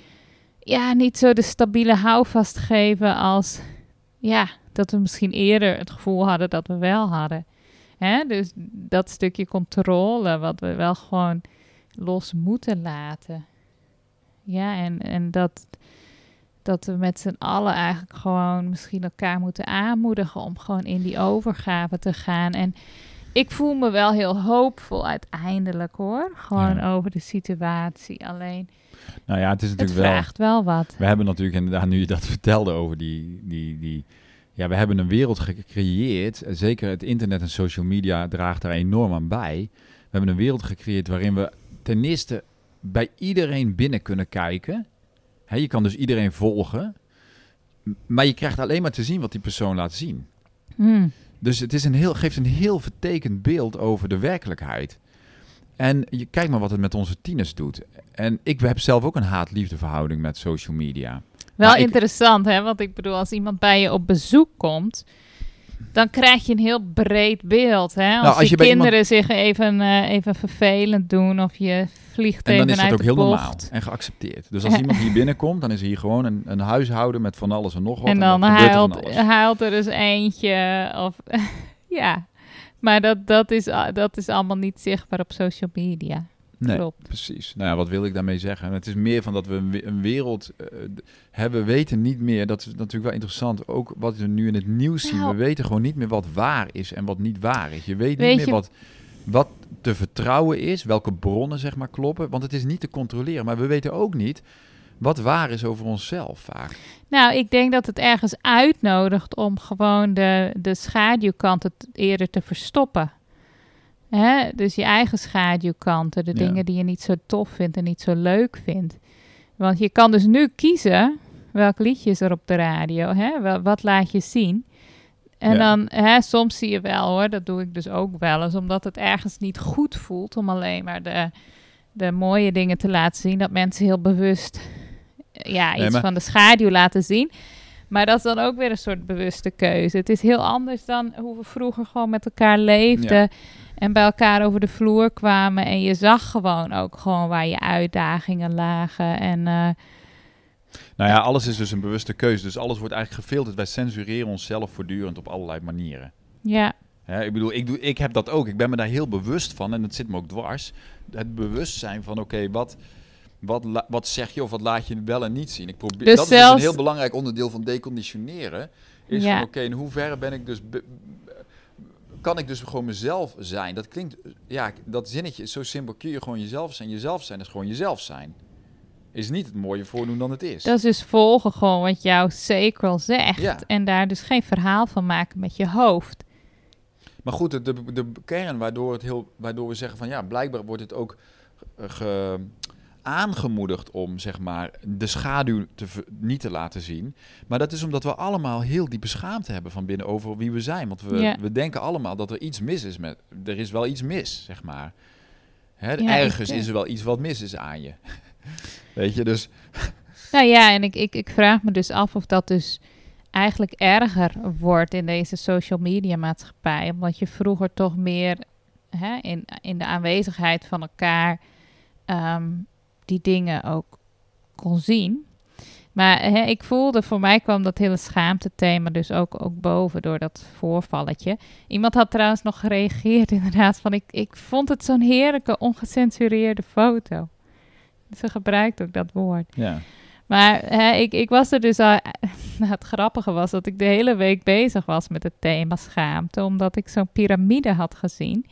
ja, niet zo de stabiele houvast geven als ja, dat we misschien eerder het gevoel hadden dat we wel hadden. Hè? Dus dat stukje controle, wat we wel gewoon los moeten laten. Ja, en, en dat, dat we met z'n allen eigenlijk gewoon misschien elkaar moeten aanmoedigen om gewoon in die overgave te gaan. En ik voel me wel heel hoopvol uiteindelijk hoor. Gewoon over de situatie. Alleen.
Nou ja, het is natuurlijk
het vraagt wel, wel wat.
We hebben natuurlijk inderdaad, nu je dat vertelde over die, die, die. Ja, we hebben een wereld gecreëerd. Zeker het internet en social media draagt daar enorm aan bij. We hebben een wereld gecreëerd waarin we ten eerste bij iedereen binnen kunnen kijken. Je kan dus iedereen volgen. Maar je krijgt alleen maar te zien wat die persoon laat zien. Hmm. Dus het is een heel, geeft een heel vertekend beeld over de werkelijkheid. En je kijkt maar wat het met onze tieners doet. En ik heb zelf ook een haat-liefde verhouding met social media.
Wel interessant, hè? Want ik bedoel, als iemand bij je op bezoek komt, dan krijg je een heel breed beeld. Hè? Als, nou, als je, kinderen zich even, uh, even vervelend doen of je vliegt en dan is
dat
ook
heel normaal en geaccepteerd. Dus als iemand hier binnenkomt, dan is hier gewoon een, een huishouden met van alles en nog wat.
En dan, en huilt, er huilt er dus eentje. Of, ja, maar dat, dat, is, dat is allemaal niet zichtbaar op social media.
Nee, Klopt. precies. Nou ja, wat wil ik daarmee zeggen? Het is meer van dat we een, wereld uh, hebben. We weten niet meer, dat is natuurlijk wel interessant, ook wat we nu in het nieuws zien. Nou. We weten gewoon niet meer wat waar is en wat niet waar is. Je weet, niet meer wat, wat te vertrouwen is, welke bronnen zeg maar kloppen. Want het is niet te controleren. Maar we weten ook niet wat waar is over onszelf vaak.
Nou, ik denk dat het ergens uitnodigt om gewoon de, de schaduwkanten eerder te verstoppen. Hè? Dus je eigen schaduwkanten, de dingen die je niet zo tof vindt en niet zo leuk vindt. Want je kan dus nu kiezen welk liedje is er op de radio, hè? wat laat je zien. En dan, hè, soms zie je wel hoor, dat doe ik dus ook wel eens, omdat het ergens niet goed voelt om alleen maar de, de mooie dingen te laten zien, dat mensen heel bewust ja, iets van de schaduw laten zien. Maar dat is dan ook weer een soort bewuste keuze. Het is heel anders dan hoe we vroeger gewoon met elkaar leefden. En bij elkaar over de vloer kwamen. En je zag gewoon ook gewoon waar je uitdagingen lagen. En uh,
nou ja, alles is dus een bewuste keuze. Dus alles wordt eigenlijk gefilterd. Wij censureren onszelf voortdurend op allerlei manieren.
Ja.
ik bedoel, ik, doe, ik heb dat ook. Ik ben me daar heel bewust van. En het zit me ook dwars. Het bewustzijn van, oké, wat, wat, wat zeg je of wat laat je wel en niet zien? Ik probeer, dus dat is dus een heel belangrijk onderdeel van deconditioneren. Is ja. van, oké, in hoeverre ben ik dus... kan ik dus gewoon mezelf zijn? Dat klinkt... Ja, dat zinnetje is zo simpel. Kun je gewoon jezelf zijn? Jezelf zijn is gewoon jezelf zijn is niet het mooie voordoen dan het is.
Dat is dus volgen gewoon wat jouw sacral zegt. En daar dus geen verhaal van maken met je hoofd.
Maar goed, de, de, de kern waardoor, het heel, waardoor we zeggen van ja, blijkbaar wordt het ook ge, aangemoedigd om zeg maar de schaduw te, niet te laten zien. Maar dat is omdat we allemaal heel die beschaamd hebben van binnen over wie we zijn. Want we, we denken allemaal dat er iets mis is met. Er is wel iets mis, zeg maar. Hè, ergens is er wel iets wat mis is aan je. Weet je, dus...
Nou ja, en ik, ik, ik vraag me dus af of dat dus eigenlijk erger wordt in deze social media maatschappij. Omdat je vroeger toch meer hè, in, in de aanwezigheid van elkaar ehm, die dingen ook kon zien. Maar hè, ik voelde, voor mij kwam dat hele schaamte-thema dus ook, ook boven door dat voorvalletje. Iemand had trouwens nog gereageerd inderdaad van, ik, ik vond het zo'n heerlijke ongecensureerde foto. Ze gebruikt ook dat woord.
Ja.
Maar hè, ik, ik was er dus al. Nou, het grappige was dat ik de hele week bezig was met het thema schaamte, omdat ik zo'n piramide had gezien.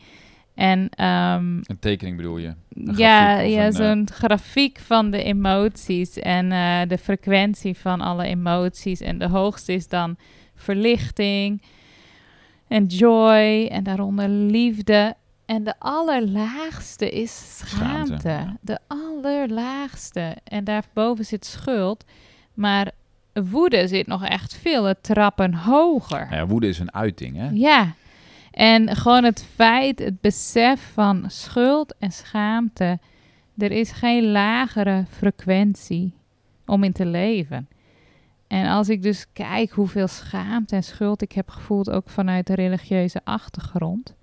En, um,
een tekening bedoel je?
ja, ja eh, zo'n grafiek van de emoties en uh, de frequentie van alle emoties. En de hoogste is dan verlichting en joy en daaronder liefde. En de allerlaagste is schaamte.
Schaamte,
De allerlaagste. En daarboven zit schuld. Maar woede zit nog echt vele trappen hoger.
Nou ja, woede is een uiting, hè?
Ja. En gewoon het feit, het besef van schuld en schaamte. Er is geen lagere frequentie om in te leven. En als ik dus kijk hoeveel schaamte en schuld ik heb gevoeld, ook vanuit de religieuze achtergrond.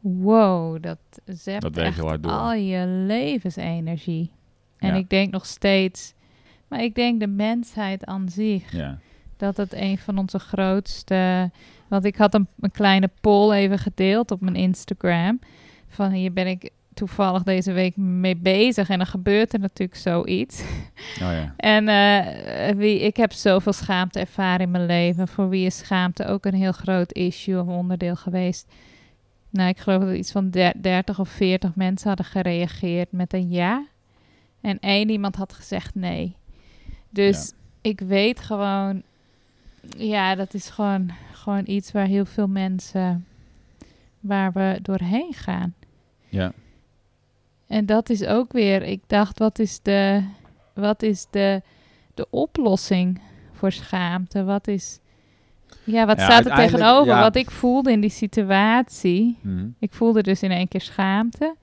Wow, dat zept
werkt
echt al je levensenergie. En
Ja.
ik denk nog steeds, maar ik denk de mensheid aan zich
Ja.
dat het een van onze grootste. Want ik had een, een kleine poll even gedeeld op mijn Instagram. Van hier ben ik toevallig deze week mee bezig. En dan gebeurt er natuurlijk zoiets.
Oh ja.
En eh, wie, ik heb zoveel schaamte ervaren in mijn leven. Voor wie is schaamte ook een heel groot issue of onderdeel geweest. Nou, ik geloof dat iets van der- 30 of 40 mensen hadden gereageerd met een ja. En één iemand had gezegd nee. Dus ik weet gewoon, ja, dat is gewoon, gewoon iets waar heel veel mensen, waar we doorheen gaan.
Ja.
En dat is ook weer, ik dacht, wat is de, wat is de, de oplossing voor schaamte? Wat is, ja, wat
Ja,
staat er tegenover?
ja.
Wat ik voelde in die situatie.
Mhm.
Ik voelde dus in één keer schaamte.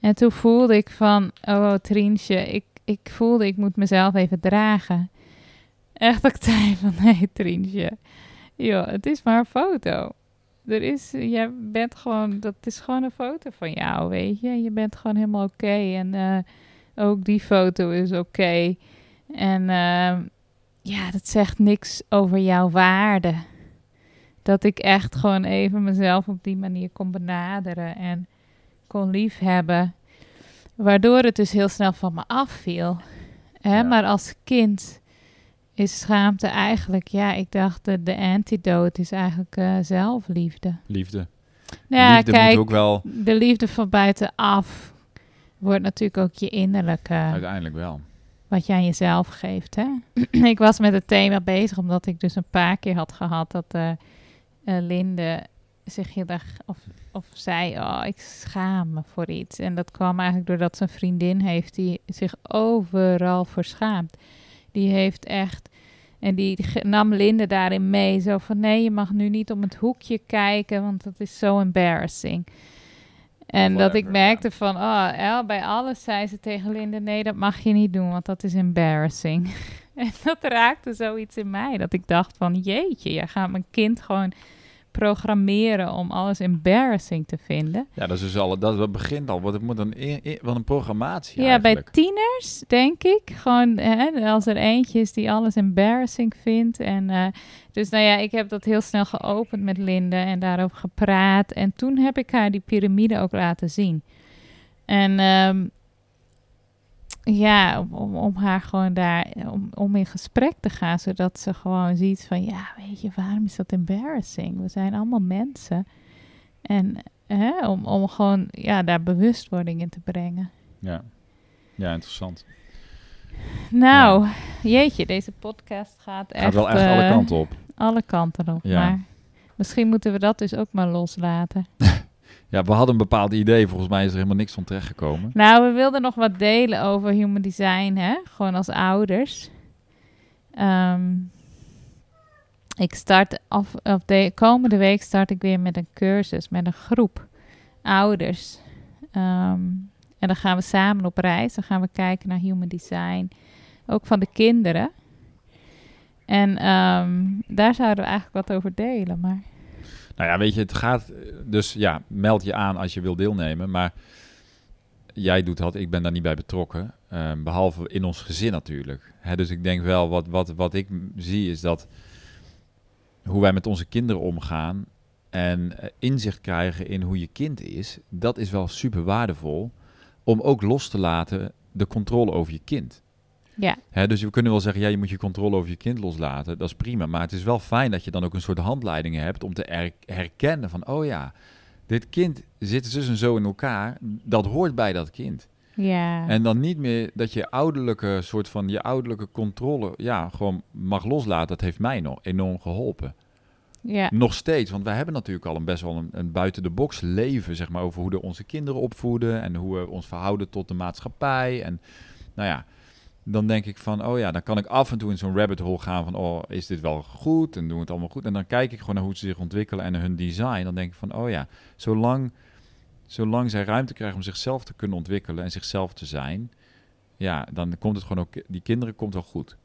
En toen voelde ik van, oh Trientje, ik, ik voelde ik moet mezelf even dragen. Echt zei van, nee Trientje, joh, het is maar een foto. Er is, jij bent gewoon, dat is gewoon een foto van jou, weet je. Je bent gewoon helemaal oké. En eh, ook die foto is oké. En ehm, ja, dat zegt niks over jouw waarde. Dat ik echt gewoon even mezelf op die manier kon benaderen en kon liefhebben. Waardoor het dus heel snel van me afviel. Hè?
Ja.
Maar als kind is schaamte eigenlijk, ja, ik dacht de, de antidote is eigenlijk eh, zelfliefde.
Liefde.
Nou ja,
Liefde
kijk,
moet ook wel,
de liefde van buitenaf wordt natuurlijk ook je innerlijke,
uiteindelijk wel.
wat je aan jezelf geeft. Hè? ik was met het thema bezig, omdat ik dus een paar keer had gehad dat eh, Linde zich heel erg, of, of zei, oh, ik schaam me voor iets. En dat kwam eigenlijk doordat ze een vriendin heeft die zich overal voor schaamt. Die heeft echt, en die nam Linde daarin mee, zo van, nee, je mag nu niet om het hoekje kijken, want dat is zo embarrassing. En dat ik merkte van, oh, El, bij alles zei ze tegen Linde, nee, dat mag je niet doen, want dat is embarrassing. en dat raakte zoiets in mij, dat ik dacht van, jeetje, jij gaat mijn kind gewoon programmeren om alles embarrassing te vinden.
Ja, dat is dus al, dat, begint al. Wat moet een, wat een programmatie
Ja, bij tieners denk ik. Gewoon hè, als er eentje is die alles embarrassing vindt. En, eh, dus nou ja, ik heb dat heel snel geopend met Linde en daarover gepraat. En toen heb ik haar die piramide ook laten zien. En ehm, ja, om, om, om haar gewoon daar, om, om in gesprek te gaan, zodat ze gewoon ziet van, ja, weet je, waarom is dat embarrassing? We zijn allemaal mensen. En hè, om, om gewoon, ja, daar bewustwording in te brengen.
Ja. ja, interessant.
Nou, jeetje, deze podcast gaat echt,
Gaat wel echt alle
eh,
kanten op.
alle kanten op.
Ja.
Maar misschien moeten we dat dus ook maar loslaten.
Ja, we hadden een bepaald idee. Volgens mij is er helemaal niks van terechtgekomen.
Nou, we wilden nog wat delen over human design, hè? Gewoon als ouders. Ehm, ik start af, of de komende week start ik weer met een cursus met een groep ouders. Ehm, en dan gaan we samen op reis. Dan gaan we kijken naar human design, ook van de kinderen. En ehm, daar zouden we eigenlijk wat over delen. Maar
Nou ja, weet je, het gaat... Dus ja, meld je aan als je wil deelnemen. Maar jij doet dat, ik ben daar niet bij betrokken. Ehm, behalve in ons gezin natuurlijk. Hè, dus ik denk wel, wat, wat, wat ik zie is dat... Hoe wij met onze kinderen omgaan... En eh, inzicht krijgen in hoe je kind is... Dat is wel super waardevol. Om ook los te laten de controle over je kind.
Ja,
Hè, dus we kunnen wel zeggen, ja, je moet je controle over je kind loslaten. Dat is prima. Maar het is wel fijn dat je dan ook een soort handleidingen hebt om te er- herkennen van, oh ja, dit kind zit zus en zo in elkaar. Dat hoort bij dat kind.
ja.
En dan niet meer dat je ouderlijke soort van je ouderlijke controle, ja, gewoon mag loslaten. Dat heeft mij nog enorm geholpen.
Ja.
Nog steeds, want wij hebben natuurlijk al een best wel een, een buiten de box leven, zeg maar, over hoe we onze kinderen opvoeden en hoe we ons verhouden tot de maatschappij. En nou ja, dan denk ik van, oh ja, dan kan ik af en toe in zo'n rabbit hole gaan van, oh, is dit wel goed en doen we het allemaal goed? En dan kijk ik gewoon naar hoe ze zich ontwikkelen en hun design. Dan denk ik van, oh ja, zolang, zolang zij ruimte krijgen om zichzelf te kunnen ontwikkelen en zichzelf te zijn, ja, dan komt het gewoon ook, die kinderen komt wel goed.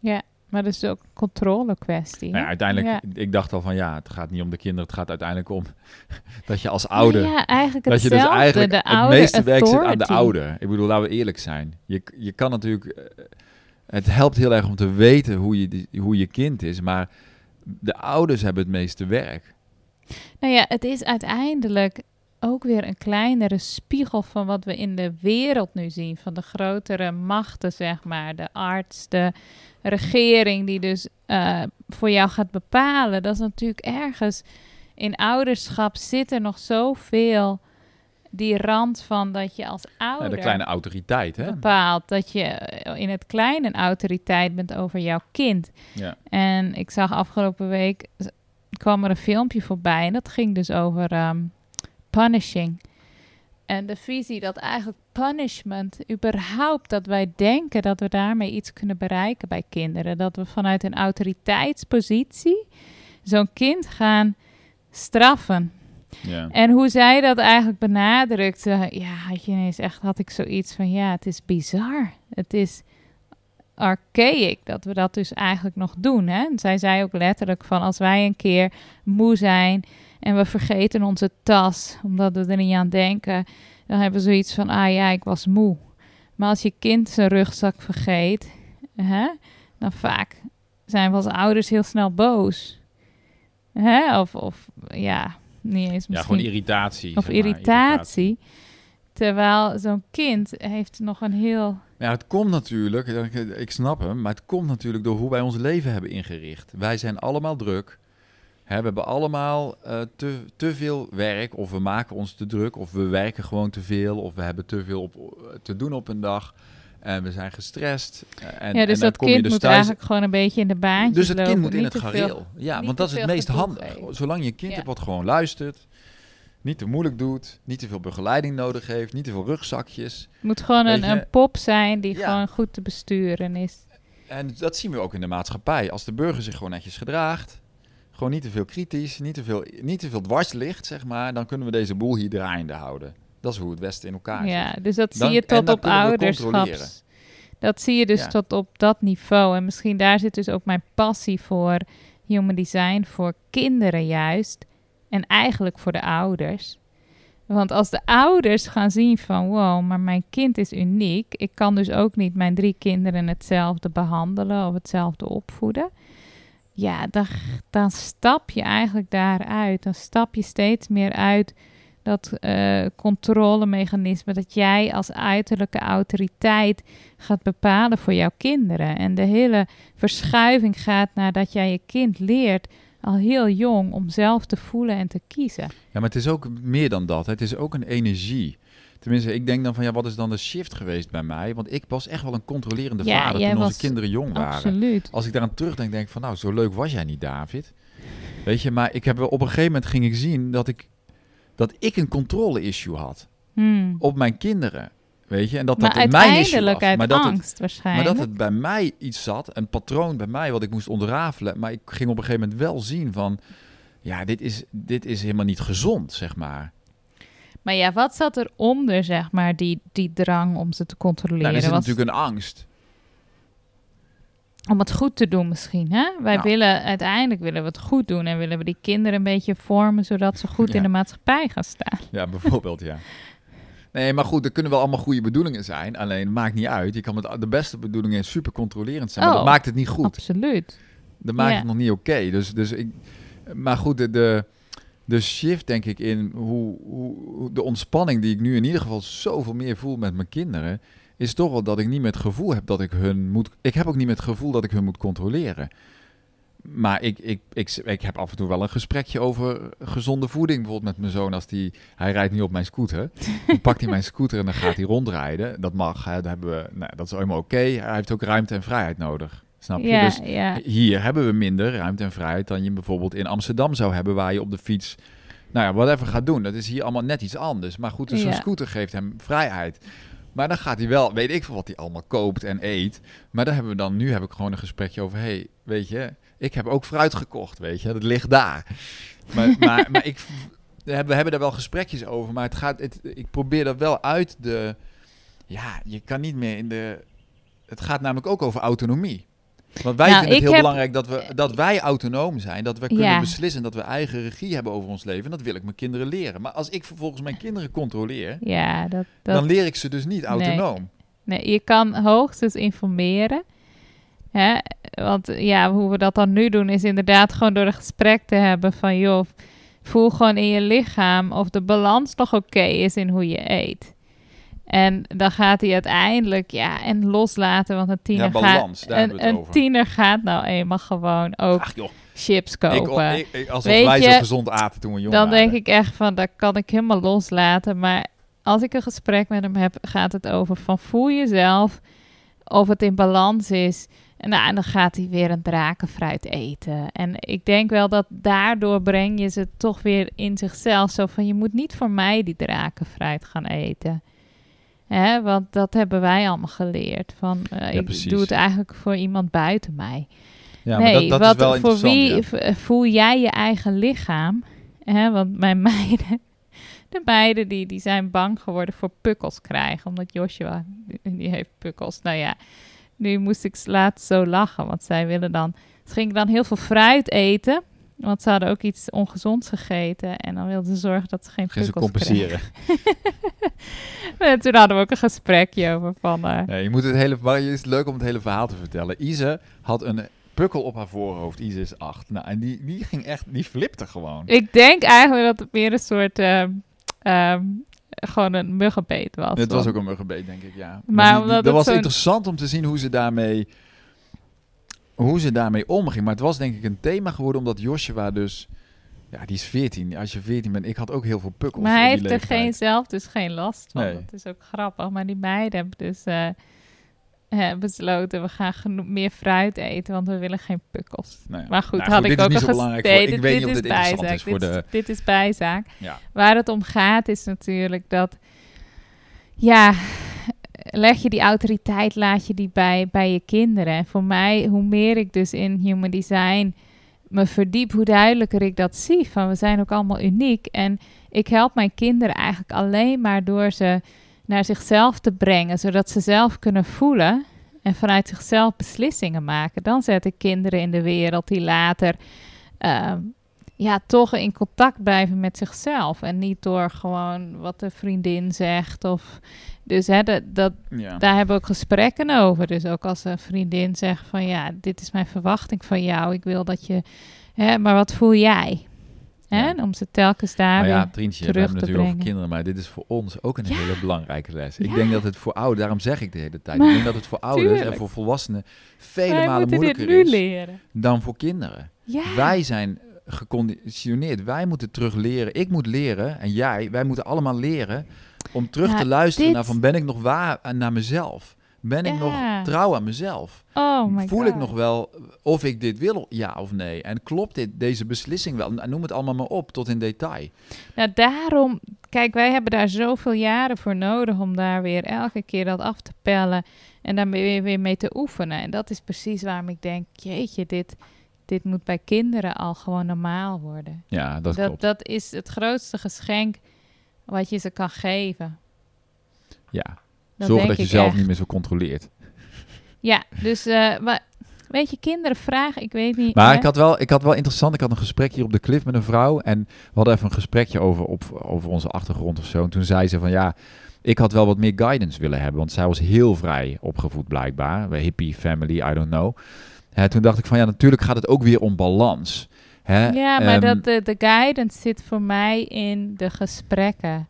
Ja, maar dat is ook een controle kwestie.
Nou ja, uiteindelijk, ik dacht al van ja, het gaat niet om de kinderen, het gaat uiteindelijk om dat je als ouder.
Ja, eigenlijk dat je dus eigenlijk
de
het
meeste werk zit aan de ouder. Ik bedoel, laten we eerlijk zijn. Je, je kan natuurlijk, eh, het helpt heel erg om te weten hoe je, hoe je kind is, maar de ouders hebben het meeste werk.
Nou ja, het is uiteindelijk ook weer een kleinere spiegel van wat we in de wereld nu zien. Van de grotere machten, zeg maar. De arts, de regering, die dus uh, voor jou gaat bepalen. Dat is natuurlijk ergens in ouderschap zit er nog zoveel die rand van dat je als ouder.
Ja, de kleine autoriteit, hè?
Bepaalt dat je in het kleine een autoriteit bent over jouw kind.
Ja.
En ik zag afgelopen week kwam er een filmpje voorbij en dat ging dus over um, punishing. En de visie dat eigenlijk punishment, überhaupt dat wij denken dat we daarmee iets kunnen bereiken bij kinderen. Dat we vanuit een autoriteitspositie zo'n kind gaan straffen.
Ja.
En hoe zij dat eigenlijk benadrukte, ja, had je ineens echt, had ik zoiets van, ja, het is bizar. Het is archaic dat we dat dus eigenlijk nog doen. Hè? En zij zei ook letterlijk van, als wij een keer moe zijn en we vergeten onze tas, omdat we er niet aan denken, dan hebben we zoiets van, ah ja, ik was moe. Maar als je kind zijn rugzak vergeet, hè, dan vaak zijn we als ouders heel snel boos. Hè? Of, of ja, niet eens misschien.
Ja, gewoon irritatie.
Of irritatie. Terwijl zo'n kind heeft nog een heel...
Ja, het komt natuurlijk, ik snap hem, maar het komt natuurlijk door hoe wij ons leven hebben ingericht. Wij zijn allemaal druk. Hè, we hebben allemaal uh, te, te veel werk, of we maken ons te druk, of we werken gewoon te veel, of we hebben te veel op, te doen op een dag. En we zijn gestrest.
En, ja, dus en dat kind dus moet thuis... eigenlijk gewoon een beetje in de baan.
Dus het kind moet in het gareel. Ja, want dat is het meest handig. Zolang je kind hebt wat gewoon luistert, niet te moeilijk doet, niet te veel begeleiding nodig heeft, niet te veel rugzakjes.
Het moet gewoon een, een, pop zijn die gewoon goed te besturen is.
En dat zien we ook in de maatschappij. Als de burger zich gewoon netjes gedraagt, gewoon niet te veel kritisch, niet te veel, niet te veel dwars ligt, zeg maar, dan kunnen we deze boel hier draaiende houden. Dat is hoe het Westen in elkaar zit.
Ja, dus dat zie je tot op ouderschaps. Dat zie je dus tot op dat niveau. En misschien daar zit dus ook mijn passie voor human design, voor kinderen juist. En eigenlijk voor de ouders. Want als de ouders gaan zien van wow, maar mijn kind is uniek. Ik kan dus ook niet mijn drie kinderen hetzelfde behandelen of hetzelfde opvoeden ja, dan, stap je eigenlijk daaruit. Dan stap je steeds meer uit dat uh, controlemechanisme, dat jij als uiterlijke autoriteit gaat bepalen voor jouw kinderen. En de hele verschuiving gaat naar dat jij je kind leert al heel jong om zelf te voelen en te kiezen. Ja,
maar het is ook meer dan dat. Het is ook een energie. Tenminste, ik denk dan van ja, wat is dan de shift geweest bij mij? Want ik was echt wel een controlerende vader toen onze kinderen jong waren.
Absoluut.
Als ik daaraan terugdenk, denk ik van nou, zo leuk was jij niet, David. Weet je, maar ik heb op een gegeven moment ging ik zien dat ik, dat ik een controle-issue had
hmm.
op mijn kinderen. Weet je, en dat dat mijn issue was.
Uit
maar dat
angst,
het,
waarschijnlijk.
Maar dat het bij mij iets zat, een patroon bij mij wat ik moest ontrafelen. Maar ik ging op een gegeven moment wel zien van, ja, dit is, dit is helemaal niet gezond, zeg maar.
Maar ja, wat zat eronder, zeg maar, die, die drang om ze te controleren? Nou,
er is natuurlijk een angst.
Om het goed te doen misschien, hè? Wij nou. willen, uiteindelijk willen we het goed doen en willen we die kinderen een beetje vormen, zodat ze goed in de maatschappij gaan staan.
Ja, bijvoorbeeld, ja. Nee, maar goed, er kunnen wel allemaal goede bedoelingen zijn. Alleen, maakt niet uit. Je kan met de beste bedoelingen super controlerend zijn, maar dat oh, maakt het niet goed.
Absoluut.
Dat maakt het nog niet oké. Dus, dus ik... Maar goed, de, de de shift, denk ik, in hoe, hoe, de ontspanning die ik nu in ieder geval zoveel meer voel met mijn kinderen, is toch wel dat ik niet met gevoel heb dat ik hun moet. Ik heb ook niet met gevoel dat ik hun moet controleren. Maar ik, ik, ik, ik heb af en toe wel een gesprekje over gezonde voeding. Bijvoorbeeld met mijn zoon. Als die, hij rijdt nu op mijn scooter. Dan pakt hij mijn scooter en dan gaat hij rondrijden. Dat mag. Hè, dat, hebben we, nou, dat is helemaal oké. Hij heeft ook ruimte en vrijheid nodig. Snap je? dus hier hebben we minder ruimte en vrijheid dan je bijvoorbeeld in Amsterdam zou hebben, waar je op de fiets, nou ja, wat even gaat doen. Dat is hier allemaal net iets anders. Maar goed, dus zo'n scooter geeft hem vrijheid. Maar dan gaat hij wel, weet ik veel wat hij allemaal koopt en eet. Maar daar hebben we dan, nu heb ik gewoon een gesprekje over, hey, weet je, ik heb ook fruit gekocht, weet je, dat ligt daar. Maar, maar, maar ik, we hebben daar wel gesprekjes over, maar het gaat, het, ik probeer dat wel uit de, ja, je kan niet meer in de, het gaat namelijk ook over autonomie. Want wij nou, vinden het heel belangrijk dat, we, dat wij autonoom zijn. Dat we kunnen beslissen dat we eigen regie hebben over ons leven. En dat wil ik mijn kinderen leren. Maar als ik vervolgens mijn kinderen controleer,
ja, dat, dat...
dan leer ik ze dus niet autonoom.
Nee, nee je kan hoogstens informeren. Hè? Want ja, hoe we dat dan nu doen, is inderdaad gewoon door een gesprek te hebben van joh, voel gewoon in je lichaam of de balans nog oké is in hoe je eet. En dan gaat hij uiteindelijk, ja, en loslaten, want een tiener, gaat, een, een tiener gaat nou eenmaal gewoon ook chips kopen.
Ik, ik, alsof wij zo gezond aten toen we jong
Dan
denk
ik echt van, dat kan ik helemaal loslaten. Maar als ik een gesprek met hem heb, gaat het over van voel jezelf of het in balans is. En, nou, en dan gaat hij weer een drakenfruit eten. En ik denk wel dat daardoor breng je ze toch weer in zichzelf. Zo van, je moet niet voor mij die drakenfruit gaan eten. Hè, want dat hebben wij allemaal geleerd. Van, uh, ik doe het eigenlijk voor iemand buiten mij. Ja, nee, maar dat, dat wat, is wel voor wie voel jij je eigen lichaam? Hè, want mijn meiden, de meiden die, die zijn bang geworden voor pukkels krijgen. Omdat Joshua, die, die heeft pukkels. Nou ja, nu moest ik laatst zo lachen. Want zij willen dan, ze gingen dan heel veel fruit eten. Want ze hadden ook iets ongezonds gegeten. En dan wilden ze zorgen dat ze geen Geen ze compenseren. en toen hadden we ook een gesprekje over van... Uh...
Nee, je moet het hele... Maar het is leuk om het hele verhaal te vertellen. Ise had een pukkel op haar voorhoofd. Ise is acht. Nou, en die, die ging echt... Die flipte gewoon.
Ik denk eigenlijk dat het meer een soort... Uh, gewoon een muggenbeet was.
Het was ook een muggenbeet, denk ik, ja. Maar, maar dat was interessant om te zien hoe ze daarmee hoe ze daarmee omging. Maar het was denk ik een thema geworden omdat Joshua dus... Ja, die is 14. Als je 14 bent, ik had ook heel veel pukkels.
Maar hij heeft er geen zelf dus geen last van. Nee. Dat is ook grappig. Maar die meiden hebben dus uh, besloten, we gaan meer fruit eten, want we willen geen pukkels. Nee. Maar goed, nou, had ik ook een belangrijk dit, Ik weet niet of dit bijzaak. is voor dit, de... Dit is bijzaak. Ja. Waar het om gaat is natuurlijk dat... Ja, leg je die autoriteit, laat je die bij, bij je kinderen. En voor mij, hoe meer ik dus in human design me verdiep, hoe duidelijker ik dat zie. Van we zijn ook allemaal uniek. En ik help mijn kinderen eigenlijk alleen maar door ze naar zichzelf te brengen, zodat ze zelf kunnen voelen en vanuit zichzelf beslissingen maken. Dan zet ik kinderen in de wereld die later ehm, ja, toch in contact blijven met zichzelf. En niet door gewoon wat de vriendin zegt. Of, dus hè, dat, dat, daar hebben we ook gesprekken over. Dus ook als een vriendin zegt van ja, dit is mijn verwachting van jou. Ik wil dat je. Hè, maar wat voel jij? Hè? Om ze telkens daar maar ja, Trientje, terug we hebben natuurlijk over
kinderen, maar dit is voor ons ook een hele belangrijke les. Ik denk dat het voor ouderen, daarom zeg ik de hele tijd, ik denk dat het voor ouders en voor volwassenen vele malen moeilijker is leren. dan voor kinderen. Wij zijn geconditioneerd. Wij moeten terug leren. Ik moet leren en jij, wij moeten allemaal leren om terug te luisteren naar van ben ik nog waar naar mezelf? Ben ik nog trouw aan mezelf?
Oh my
Voel ik nog wel of ik dit wil, ja of nee? En klopt dit, deze beslissing wel? Noem het allemaal maar op, tot in detail.
Nou, daarom, kijk, wij hebben daar zoveel jaren voor nodig om daar weer elke keer dat af te pellen en daar weer, weer mee te oefenen. En dat is precies waarom ik denk, jeetje, dit, dit moet bij kinderen al gewoon normaal worden.
Ja, dat,
dat, dat is het grootste geschenk wat je ze kan geven.
Ja, zorg dat je zelf niet meer zo controleert.
Ja, dus uh, maar, weet je, kinderen vragen, ik weet niet.
Maar ik had, wel, ik had wel interessant, ik had een gesprek hier op de cliff met een vrouw en we hadden even een gesprekje over, op, over onze achtergrond of zo. En toen zei ze van ja, ik had wel wat meer guidance willen hebben, want zij was heel vrij opgevoed blijkbaar. Hippie family, I don't know. Hè, toen dacht ik van ja, natuurlijk gaat het ook weer om balans. Hè?
Ja, maar dat, ehm, de, de guidance zit voor mij in de gesprekken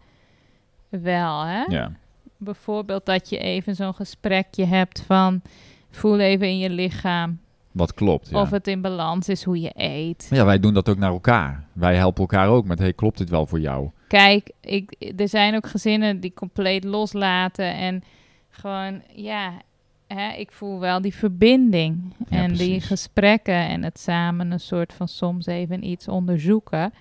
wel. Hè?
Ja.
Bijvoorbeeld dat je even zo'n gesprekje hebt van voel even in je lichaam.
Wat klopt.
Ja. Of het in balans is hoe je eet.
ja, wij doen dat ook naar elkaar. Wij helpen elkaar ook met: hey, klopt dit wel voor jou?
Kijk, ik, er zijn ook gezinnen die compleet loslaten en gewoon, ja, hè, ik voel wel die verbinding en die gesprekken en het samen een soort van soms even iets onderzoeken.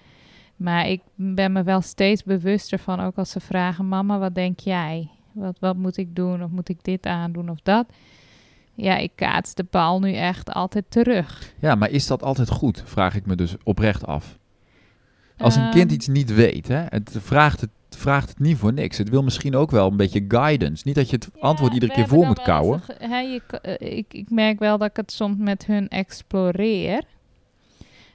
Maar ik ben me wel steeds bewuster van, ook als ze vragen, mama, wat denk jij? Wat, wat moet ik doen? Of moet ik dit aandoen of dat? Ja, ik kaats de bal nu echt altijd terug.
Ja, maar is dat altijd goed? Vraag ik me dus oprecht af. Als een kind ehm. iets niet weet, hè, het vraagt het, vraagt het niet voor niks. Het wil misschien ook wel een beetje guidance. Niet dat je het antwoord iedere keer voor moet kouwen.
je, eh, ik, ik merk wel dat ik het soms met hun exploreer.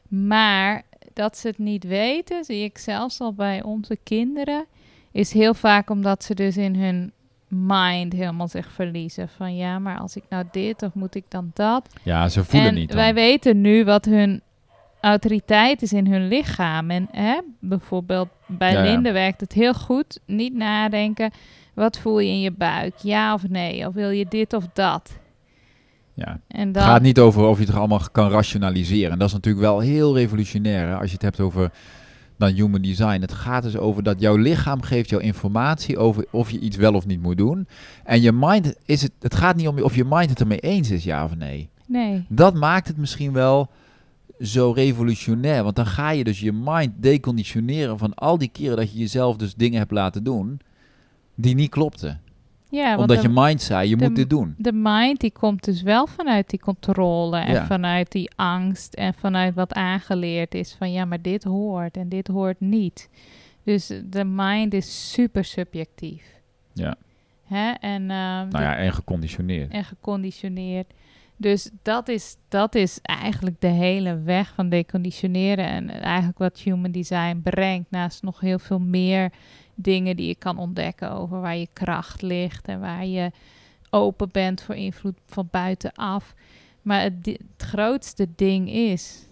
Maar dat ze het niet weten, zie ik zelfs al bij onze kinderen, is heel vaak omdat ze dus in hun mind helemaal zich verliezen. Van ja, maar als ik nou dit of moet ik dan dat?
Ja, ze voelen en niet.
Wij weten nu wat hun autoriteit is in hun lichaam. En hè, bijvoorbeeld bij Linde werkt het heel goed. Niet nadenken. Wat voel je in je buik? Ja of nee? Of wil je dit of dat?
Ja. En dan... Het gaat niet over of je het allemaal kan rationaliseren. En dat is natuurlijk wel heel revolutionair hè? als je het hebt over dan human design. Het gaat dus over dat jouw lichaam geeft jou informatie over of je iets wel of niet moet doen. En je mind is het. Het gaat niet om of je mind het ermee eens is, ja of nee.
Nee.
Dat maakt het misschien wel zo revolutionair. Want dan ga je dus je mind deconditioneren van al die keren dat je jezelf dus dingen hebt laten doen die niet klopten. Ja, Omdat je mind zei, je moet dit doen.
De mind die komt dus wel vanuit die controle en vanuit die angst en vanuit wat aangeleerd is van ja, maar dit hoort en dit hoort niet. Dus de mind is super subjectief.
Ja.
Hè? En, uh,
nou ja, en geconditioneerd.
En geconditioneerd. Dus dat is, dat is eigenlijk de hele weg van deconditioneren. En eigenlijk wat human design brengt, naast nog heel veel meer dingen die je kan ontdekken over waar je kracht ligt en waar je open bent voor invloed van buitenaf. Maar het, het grootste ding is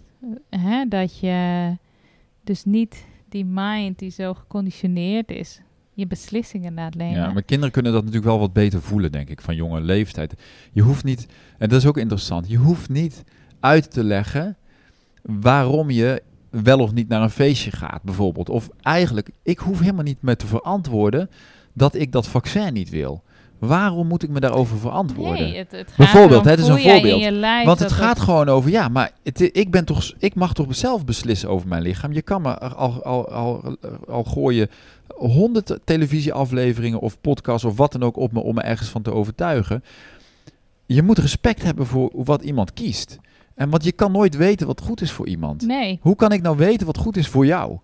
hè, dat je dus niet die mind die zo geconditioneerd is, je beslissingen laat.
Ja, maar kinderen kunnen dat natuurlijk wel wat beter voelen, denk ik, van jonge leeftijd. Je hoeft niet, en dat is ook interessant, je hoeft niet uit te leggen waarom je wel of niet naar een feestje gaat, bijvoorbeeld. Of eigenlijk, ik hoef helemaal niet meer te verantwoorden dat ik dat vaccin niet wil. Waarom moet ik me daarover verantwoorden?
Nee, het, het
Bijvoorbeeld, het is een voorbeeld. Want het gaat gewoon over, ja, maar ik, ben toch, ik mag toch zelf beslissen over mijn lichaam. Je kan me al, al, al, al gooien honderd televisieafleveringen of podcasts of wat dan ook op me om me ergens van te overtuigen. Je moet respect hebben voor wat iemand kiest. En want je kan nooit weten wat goed is voor iemand.
Nee.
Hoe kan ik nou weten wat goed is voor jou?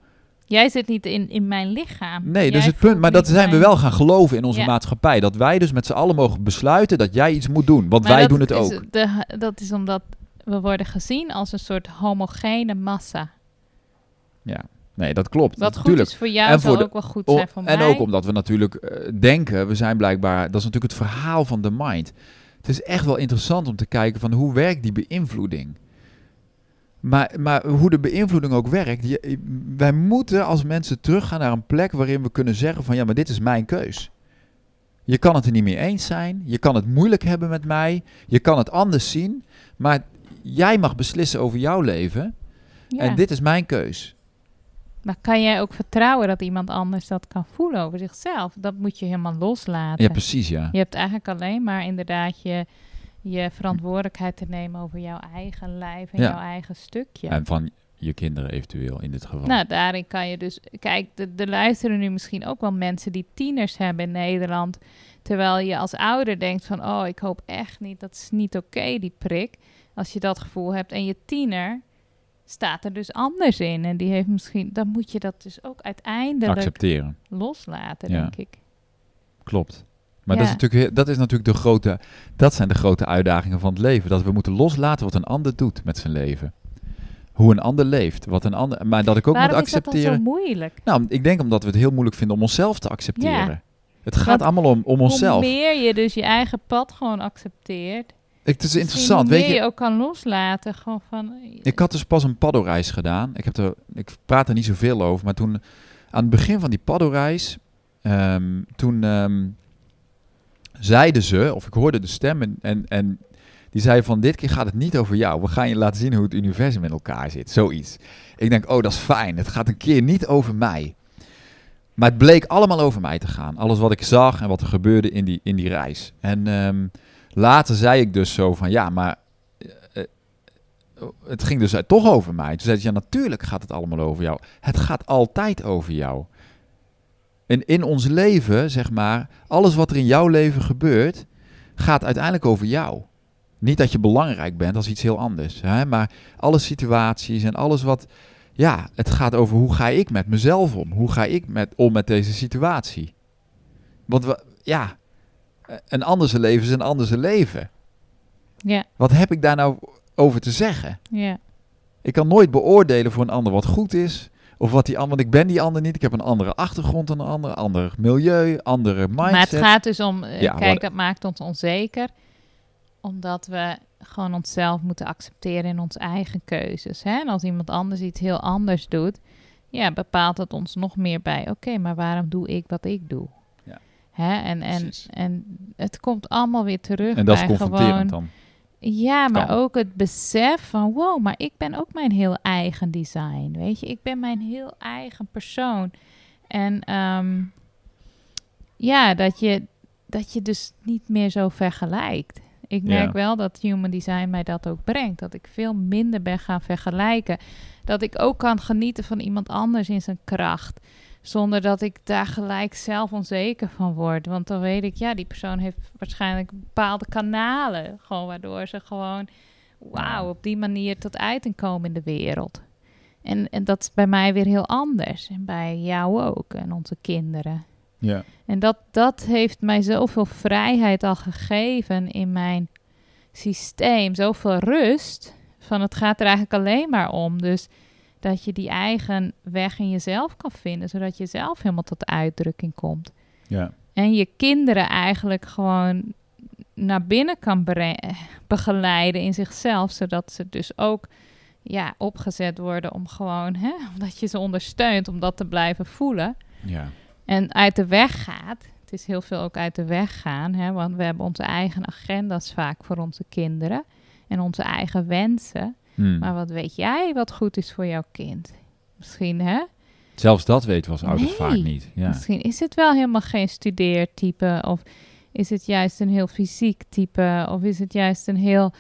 Jij zit niet in, in mijn lichaam.
Nee, dus het punt. Maar dat zijn we wel gaan geloven in onze maatschappij. Dat wij dus met z'n allen mogen besluiten dat jij iets moet doen. Want wij doen het ook.
De, dat is omdat we worden gezien als een soort homogene massa.
Ja, nee, dat klopt.
Wat goed is voor jou, en zal ook wel goed zijn voor
en
mij.
En ook omdat we natuurlijk uh, denken, we zijn blijkbaar... Dat is natuurlijk het verhaal van de mind. Het is echt wel interessant om te kijken van hoe werkt die beïnvloeding. Maar, maar hoe de beïnvloeding ook werkt, je, wij moeten als mensen teruggaan naar een plek waarin we kunnen zeggen van ja, maar dit is mijn keus. Je kan het er niet mee eens zijn, je kan het moeilijk hebben met mij, je kan het anders zien, maar jij mag beslissen over jouw leven en dit is mijn keus.
Maar kan jij ook vertrouwen dat iemand anders dat kan voelen over zichzelf? Dat moet je helemaal loslaten.
Ja, precies, ja.
Je hebt eigenlijk alleen maar inderdaad je je verantwoordelijkheid te nemen over jouw eigen lijf en jouw eigen stukje.
En van je kinderen eventueel in dit geval.
Nou, daarin kan je dus... Kijk, er luisteren nu misschien ook wel mensen die tieners hebben in Nederland. Terwijl je als ouder denkt van... Oh, ik hoop echt niet, dat is niet oké, die prik. Als je dat gevoel hebt. En je tiener staat er dus anders in. En die heeft misschien... Dan moet je dat dus ook uiteindelijk...
Accepteren.
Loslaten, denk ik.
Klopt. Maar dat, is natuurlijk, dat is natuurlijk de grote, dat zijn de grote uitdagingen van het leven. Dat we moeten loslaten wat een ander doet met zijn leven. Hoe een ander leeft, wat een ander, maar dat ik ook moet accepteren. Waarom
is dat zo moeilijk?
Nou, ik denk omdat we het heel moeilijk vinden om onszelf te accepteren. Ja. Het gaat allemaal om, om onszelf.
Hoe meer je dus je eigen pad gewoon accepteert.
het is interessant, weet je.
je ook kan loslaten, gewoon van.
Ik had dus pas een paddoreis gedaan. Ik heb er, ik praat er niet zoveel over, maar toen aan het begin van die paddoreis, um, toen ehm, zeiden ze, of ik hoorde de stem en, en, die zei van dit keer gaat het niet over jou. We gaan je laten zien hoe het universum in elkaar zit. Zoiets. Ik denk, oh dat is fijn. Het gaat een keer niet over mij. Maar het bleek allemaal over mij te gaan. Alles wat ik zag en wat er gebeurde in die, in die reis. En ehm, later zei ik dus zo van, ja, maar het ging dus toch over mij. Toen zei hij, ja, natuurlijk gaat het allemaal over jou. Het gaat altijd over jou. En in ons leven, zeg maar, alles wat er in jouw leven gebeurt, gaat uiteindelijk over jou. Niet dat je belangrijk bent, dat is iets heel anders. Hè? Maar alle situaties en alles wat. Ja, het gaat over hoe ga ik met mezelf om? Hoe ga ik met, om met deze situatie? Want we, ja, een andere leven is een andere leven.
Ja.
Wat heb ik daar nou over te zeggen?
Ja.
Ik kan nooit beoordelen voor een ander wat goed is. Of wat die ander, want ik ben die ander niet. Ik heb een andere achtergrond dan een ander, ander milieu, andere mindset.
Maar het gaat dus om, eh, ja, kijk, dat maakt ons onzeker. Omdat we gewoon onszelf moeten accepteren in onze eigen keuzes. Hè? En als iemand anders iets heel anders doet, ja, bepaalt het ons nog meer bij. Oké, maar waarom doe ik wat ik doe?
Ja.
Hè? En, en, en het komt allemaal weer terug.
En dat
bij
is confronterend
gewoon,
dan.
Ja, maar ook het besef van wow, maar ik ben ook mijn heel eigen design. Weet je, ik ben mijn heel eigen persoon. En ehm, ja, dat je, dat je dus niet meer zo vergelijkt. Ik merk wel dat human design mij dat ook brengt. Dat ik veel minder ben gaan vergelijken. Dat ik ook kan genieten van iemand anders in zijn kracht. Zonder dat ik daar gelijk zelf onzeker van word. Want dan weet ik, ja, die persoon heeft waarschijnlijk bepaalde kanalen. Gewoon waardoor ze gewoon, wauw, op die manier tot uiting komen in de wereld. En, en dat is bij mij weer heel anders. En bij jou ook. En onze kinderen.
Ja.
En dat, dat heeft mij zoveel vrijheid al gegeven in mijn systeem. Zoveel rust. Van het gaat er eigenlijk alleen maar om. Dus dat je die eigen weg in jezelf kan vinden, zodat je zelf helemaal tot uitdrukking komt.
Ja.
En je kinderen eigenlijk gewoon naar binnen kan begeleiden in zichzelf, zodat ze dus ook ja, opgezet worden om gewoon, hè, omdat je ze ondersteunt om dat te blijven voelen.
Ja.
En uit de weg gaat. Het is heel veel ook uit de weg gaan, hè, want we hebben onze eigen agenda's vaak voor onze kinderen en onze eigen wensen.
Hmm.
Maar wat weet jij wat goed is voor jouw kind? Misschien, hè?
Zelfs dat weten we als ouders vaak niet. Ja.
Misschien is het wel helemaal geen studeertype. Of is het juist een heel fysiek type. Of is het juist een heel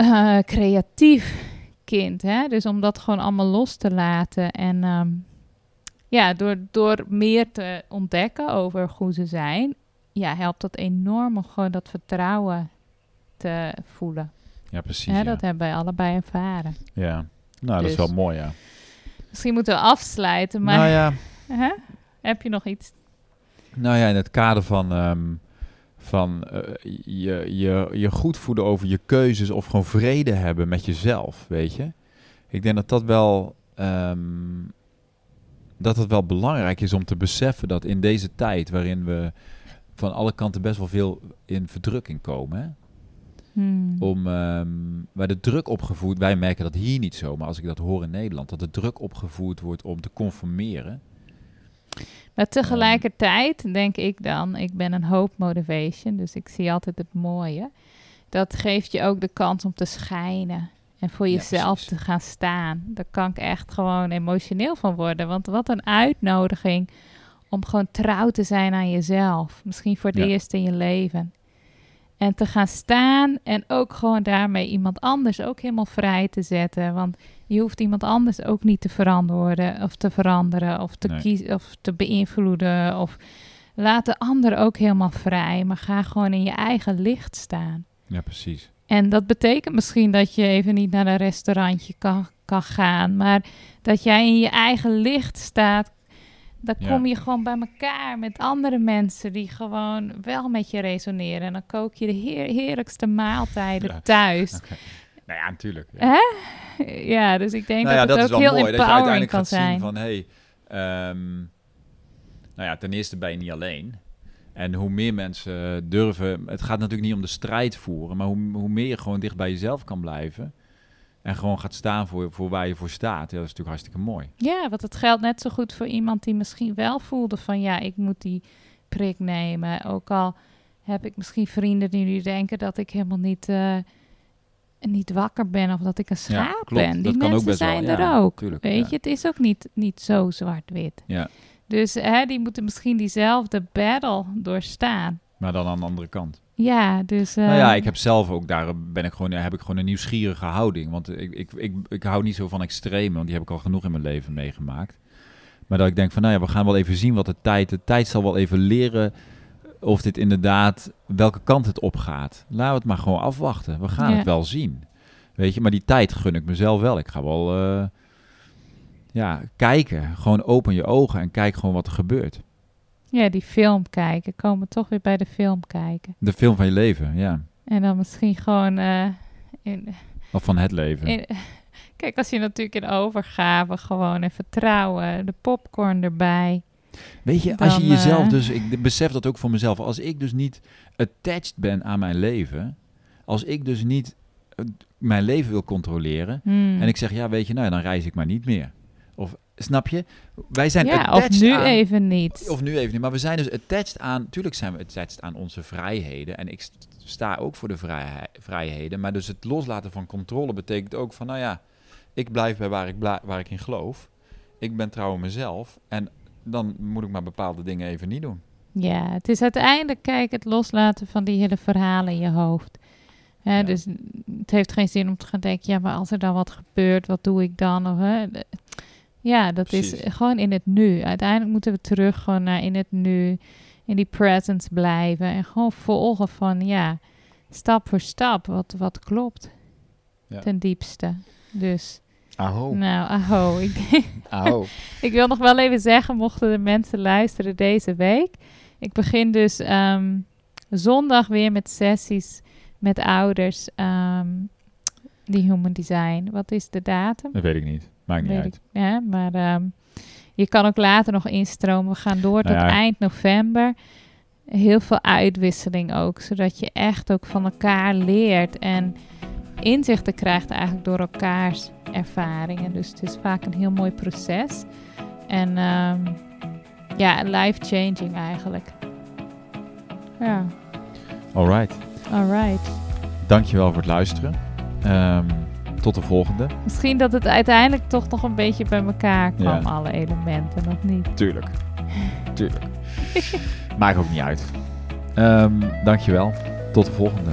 uh, creatief kind. Hè? Dus om dat gewoon allemaal los te laten. En um, ja, door, door meer te ontdekken over hoe ze zijn. Ja, helpt dat enorm om gewoon dat vertrouwen te voelen.
Ja, precies.
Ja,
ja.
Dat hebben wij allebei ervaren.
Ja, nou, dat is
Dus-
wel mooi, ja.
Misschien moeten we afsluiten, maar
Nou ja,
hè? heb je nog iets?
nou ja, in het kader van, ehm, van eh, je, je, je goed voelen over je keuzes of gewoon vrede hebben met jezelf, weet je. Ik denk dat dat wel, ehm, dat het wel belangrijk is om te beseffen dat in deze tijd waarin we van alle kanten best wel veel in verdrukking komen, hè,
Hmm.
om ehm, waar de druk opgevoerd, wij merken dat hier niet zo, maar als ik dat hoor in Nederland, dat de druk opgevoerd wordt om te conformeren.
Maar tegelijkertijd denk ik dan, ik ben een hope motivation, dus ik zie altijd het mooie. Dat geeft je ook de kans om te schijnen en voor jezelf te gaan staan. Daar kan ik echt gewoon emotioneel van worden, want wat een uitnodiging om gewoon trouw te zijn aan jezelf. Misschien voor het
Ja.
eerst in je leven. En te gaan staan en ook gewoon daarmee iemand anders ook helemaal vrij te zetten. Want je hoeft iemand anders ook niet te verantwoorden of te veranderen of te
Nee.
kiezen of te beïnvloeden. Of laat de ander ook helemaal vrij, maar ga gewoon in je eigen licht staan.
Ja, precies.
En dat betekent misschien dat je even niet naar een restaurantje kan, kan gaan, maar dat jij in je eigen licht staat. Dan
Ja.
kom je gewoon bij elkaar met andere mensen die gewoon wel met je resoneren. En dan kook je de heer- heerlijkste maaltijden
Ja.
thuis.
Oké. Nou ja, natuurlijk.
Hè? Ja, dus ik denk
nou ja,
dat het ook heel
mooi dat je
empowering
uiteindelijk
kan
gaat
zijn.
zien van, hey, ehm, nou ja, ten eerste ben je niet alleen. En hoe meer mensen durven, het gaat natuurlijk niet om de strijd voeren, maar hoe, hoe meer je gewoon dicht bij jezelf kan blijven en gewoon gaat staan voor, voor waar je voor staat, ja, dat is natuurlijk hartstikke mooi.
Ja, want het geldt net zo goed voor iemand die misschien wel voelde van ja, ik moet die prik nemen. Ook al heb ik misschien vrienden die nu denken dat ik helemaal niet, eh, niet wakker ben of dat ik een schaap
klopt.
ben. Die
Dat kan ook
mensen
wel,
zijn
ja,
er ook.
tuurlijk,
weet
ja.
je, het is ook niet, niet zo zwart-wit.
Ja,
Dus hè, die moeten misschien diezelfde battle doorstaan.
maar dan aan de andere kant.
Ja, dus...
nou ja, ik heb zelf ook, daar ben ik gewoon, heb ik gewoon een nieuwsgierige houding. Want ik, ik, ik, ik hou niet zo van extreme, want die heb ik al genoeg in mijn leven meegemaakt. Maar dat ik denk van, nou ja, we gaan wel even zien wat de tijd... De tijd zal wel even leren of dit inderdaad, welke kant het opgaat. Laten we het maar gewoon afwachten. We gaan het wel zien. Weet je, maar die tijd gun ik mezelf wel. Ik ga wel, uh, ja, kijken. Gewoon open je ogen en kijk gewoon wat er gebeurt.
Ja, die film kijken. Komen toch weer bij de film kijken.
De film van je leven, ja.
En dan misschien gewoon... Uh, in,
of van het leven.
kijk, als je natuurlijk in overgave gewoon even vertrouwen, de popcorn erbij.
Weet je, als je jezelf eh, dus, ik besef dat ook voor mezelf, als ik dus niet attached ben aan mijn leven, als ik dus niet eh, mijn leven wil controleren hmm. en ik zeg, ja, weet je, nou, dan reis ik maar niet meer. Snap je? Wij zijn
ja, of nu even niet.
Of nu even niet. Maar we zijn dus attached aan. Tuurlijk zijn we attached aan onze vrijheden. En ik sta ook voor de vrijheden. Maar dus het loslaten van controle betekent ook van, nou ja, ik blijf bij waar ik, waar ik in geloof. Ik ben trouw aan mezelf. En dan moet ik maar bepaalde dingen even niet doen.
Ja, het is uiteindelijk, kijk, het loslaten van die hele verhalen in je hoofd. Hè, Dus het heeft geen zin om te gaan denken, ja, maar als er dan wat gebeurt, wat doe ik dan? Of, hè? Ja, dat is gewoon in het nu. Uiteindelijk moeten we terug gewoon naar in het nu, in die presence blijven en gewoon volgen van, ja, stap voor stap, wat, wat klopt. Ja. Ten diepste. Dus
Aho.
Nou, aho. Ik, aho. ik wil nog wel even zeggen, mochten de mensen luisteren deze week. Ik begin dus ehm, zondag weer met sessies met ouders um, die human design. Wat is de datum?
Dat weet ik niet. Maakt niet uit.
ja, maar ehm, je kan ook later nog instromen. We gaan door nou tot eind november. Heel veel uitwisseling ook, zodat je echt ook van elkaar leert en inzichten krijgt eigenlijk door elkaars ervaringen. Dus het is vaak een heel mooi proces. En um, ja, life-changing eigenlijk. Ja.
Alright.
Alright.
Dankjewel voor het luisteren. Um, tot de volgende.
Misschien dat het uiteindelijk toch nog een beetje bij elkaar kwam, alle elementen, nog niet?
Tuurlijk. Tuurlijk. Maakt ook niet uit. Um, dankjewel. Tot de volgende.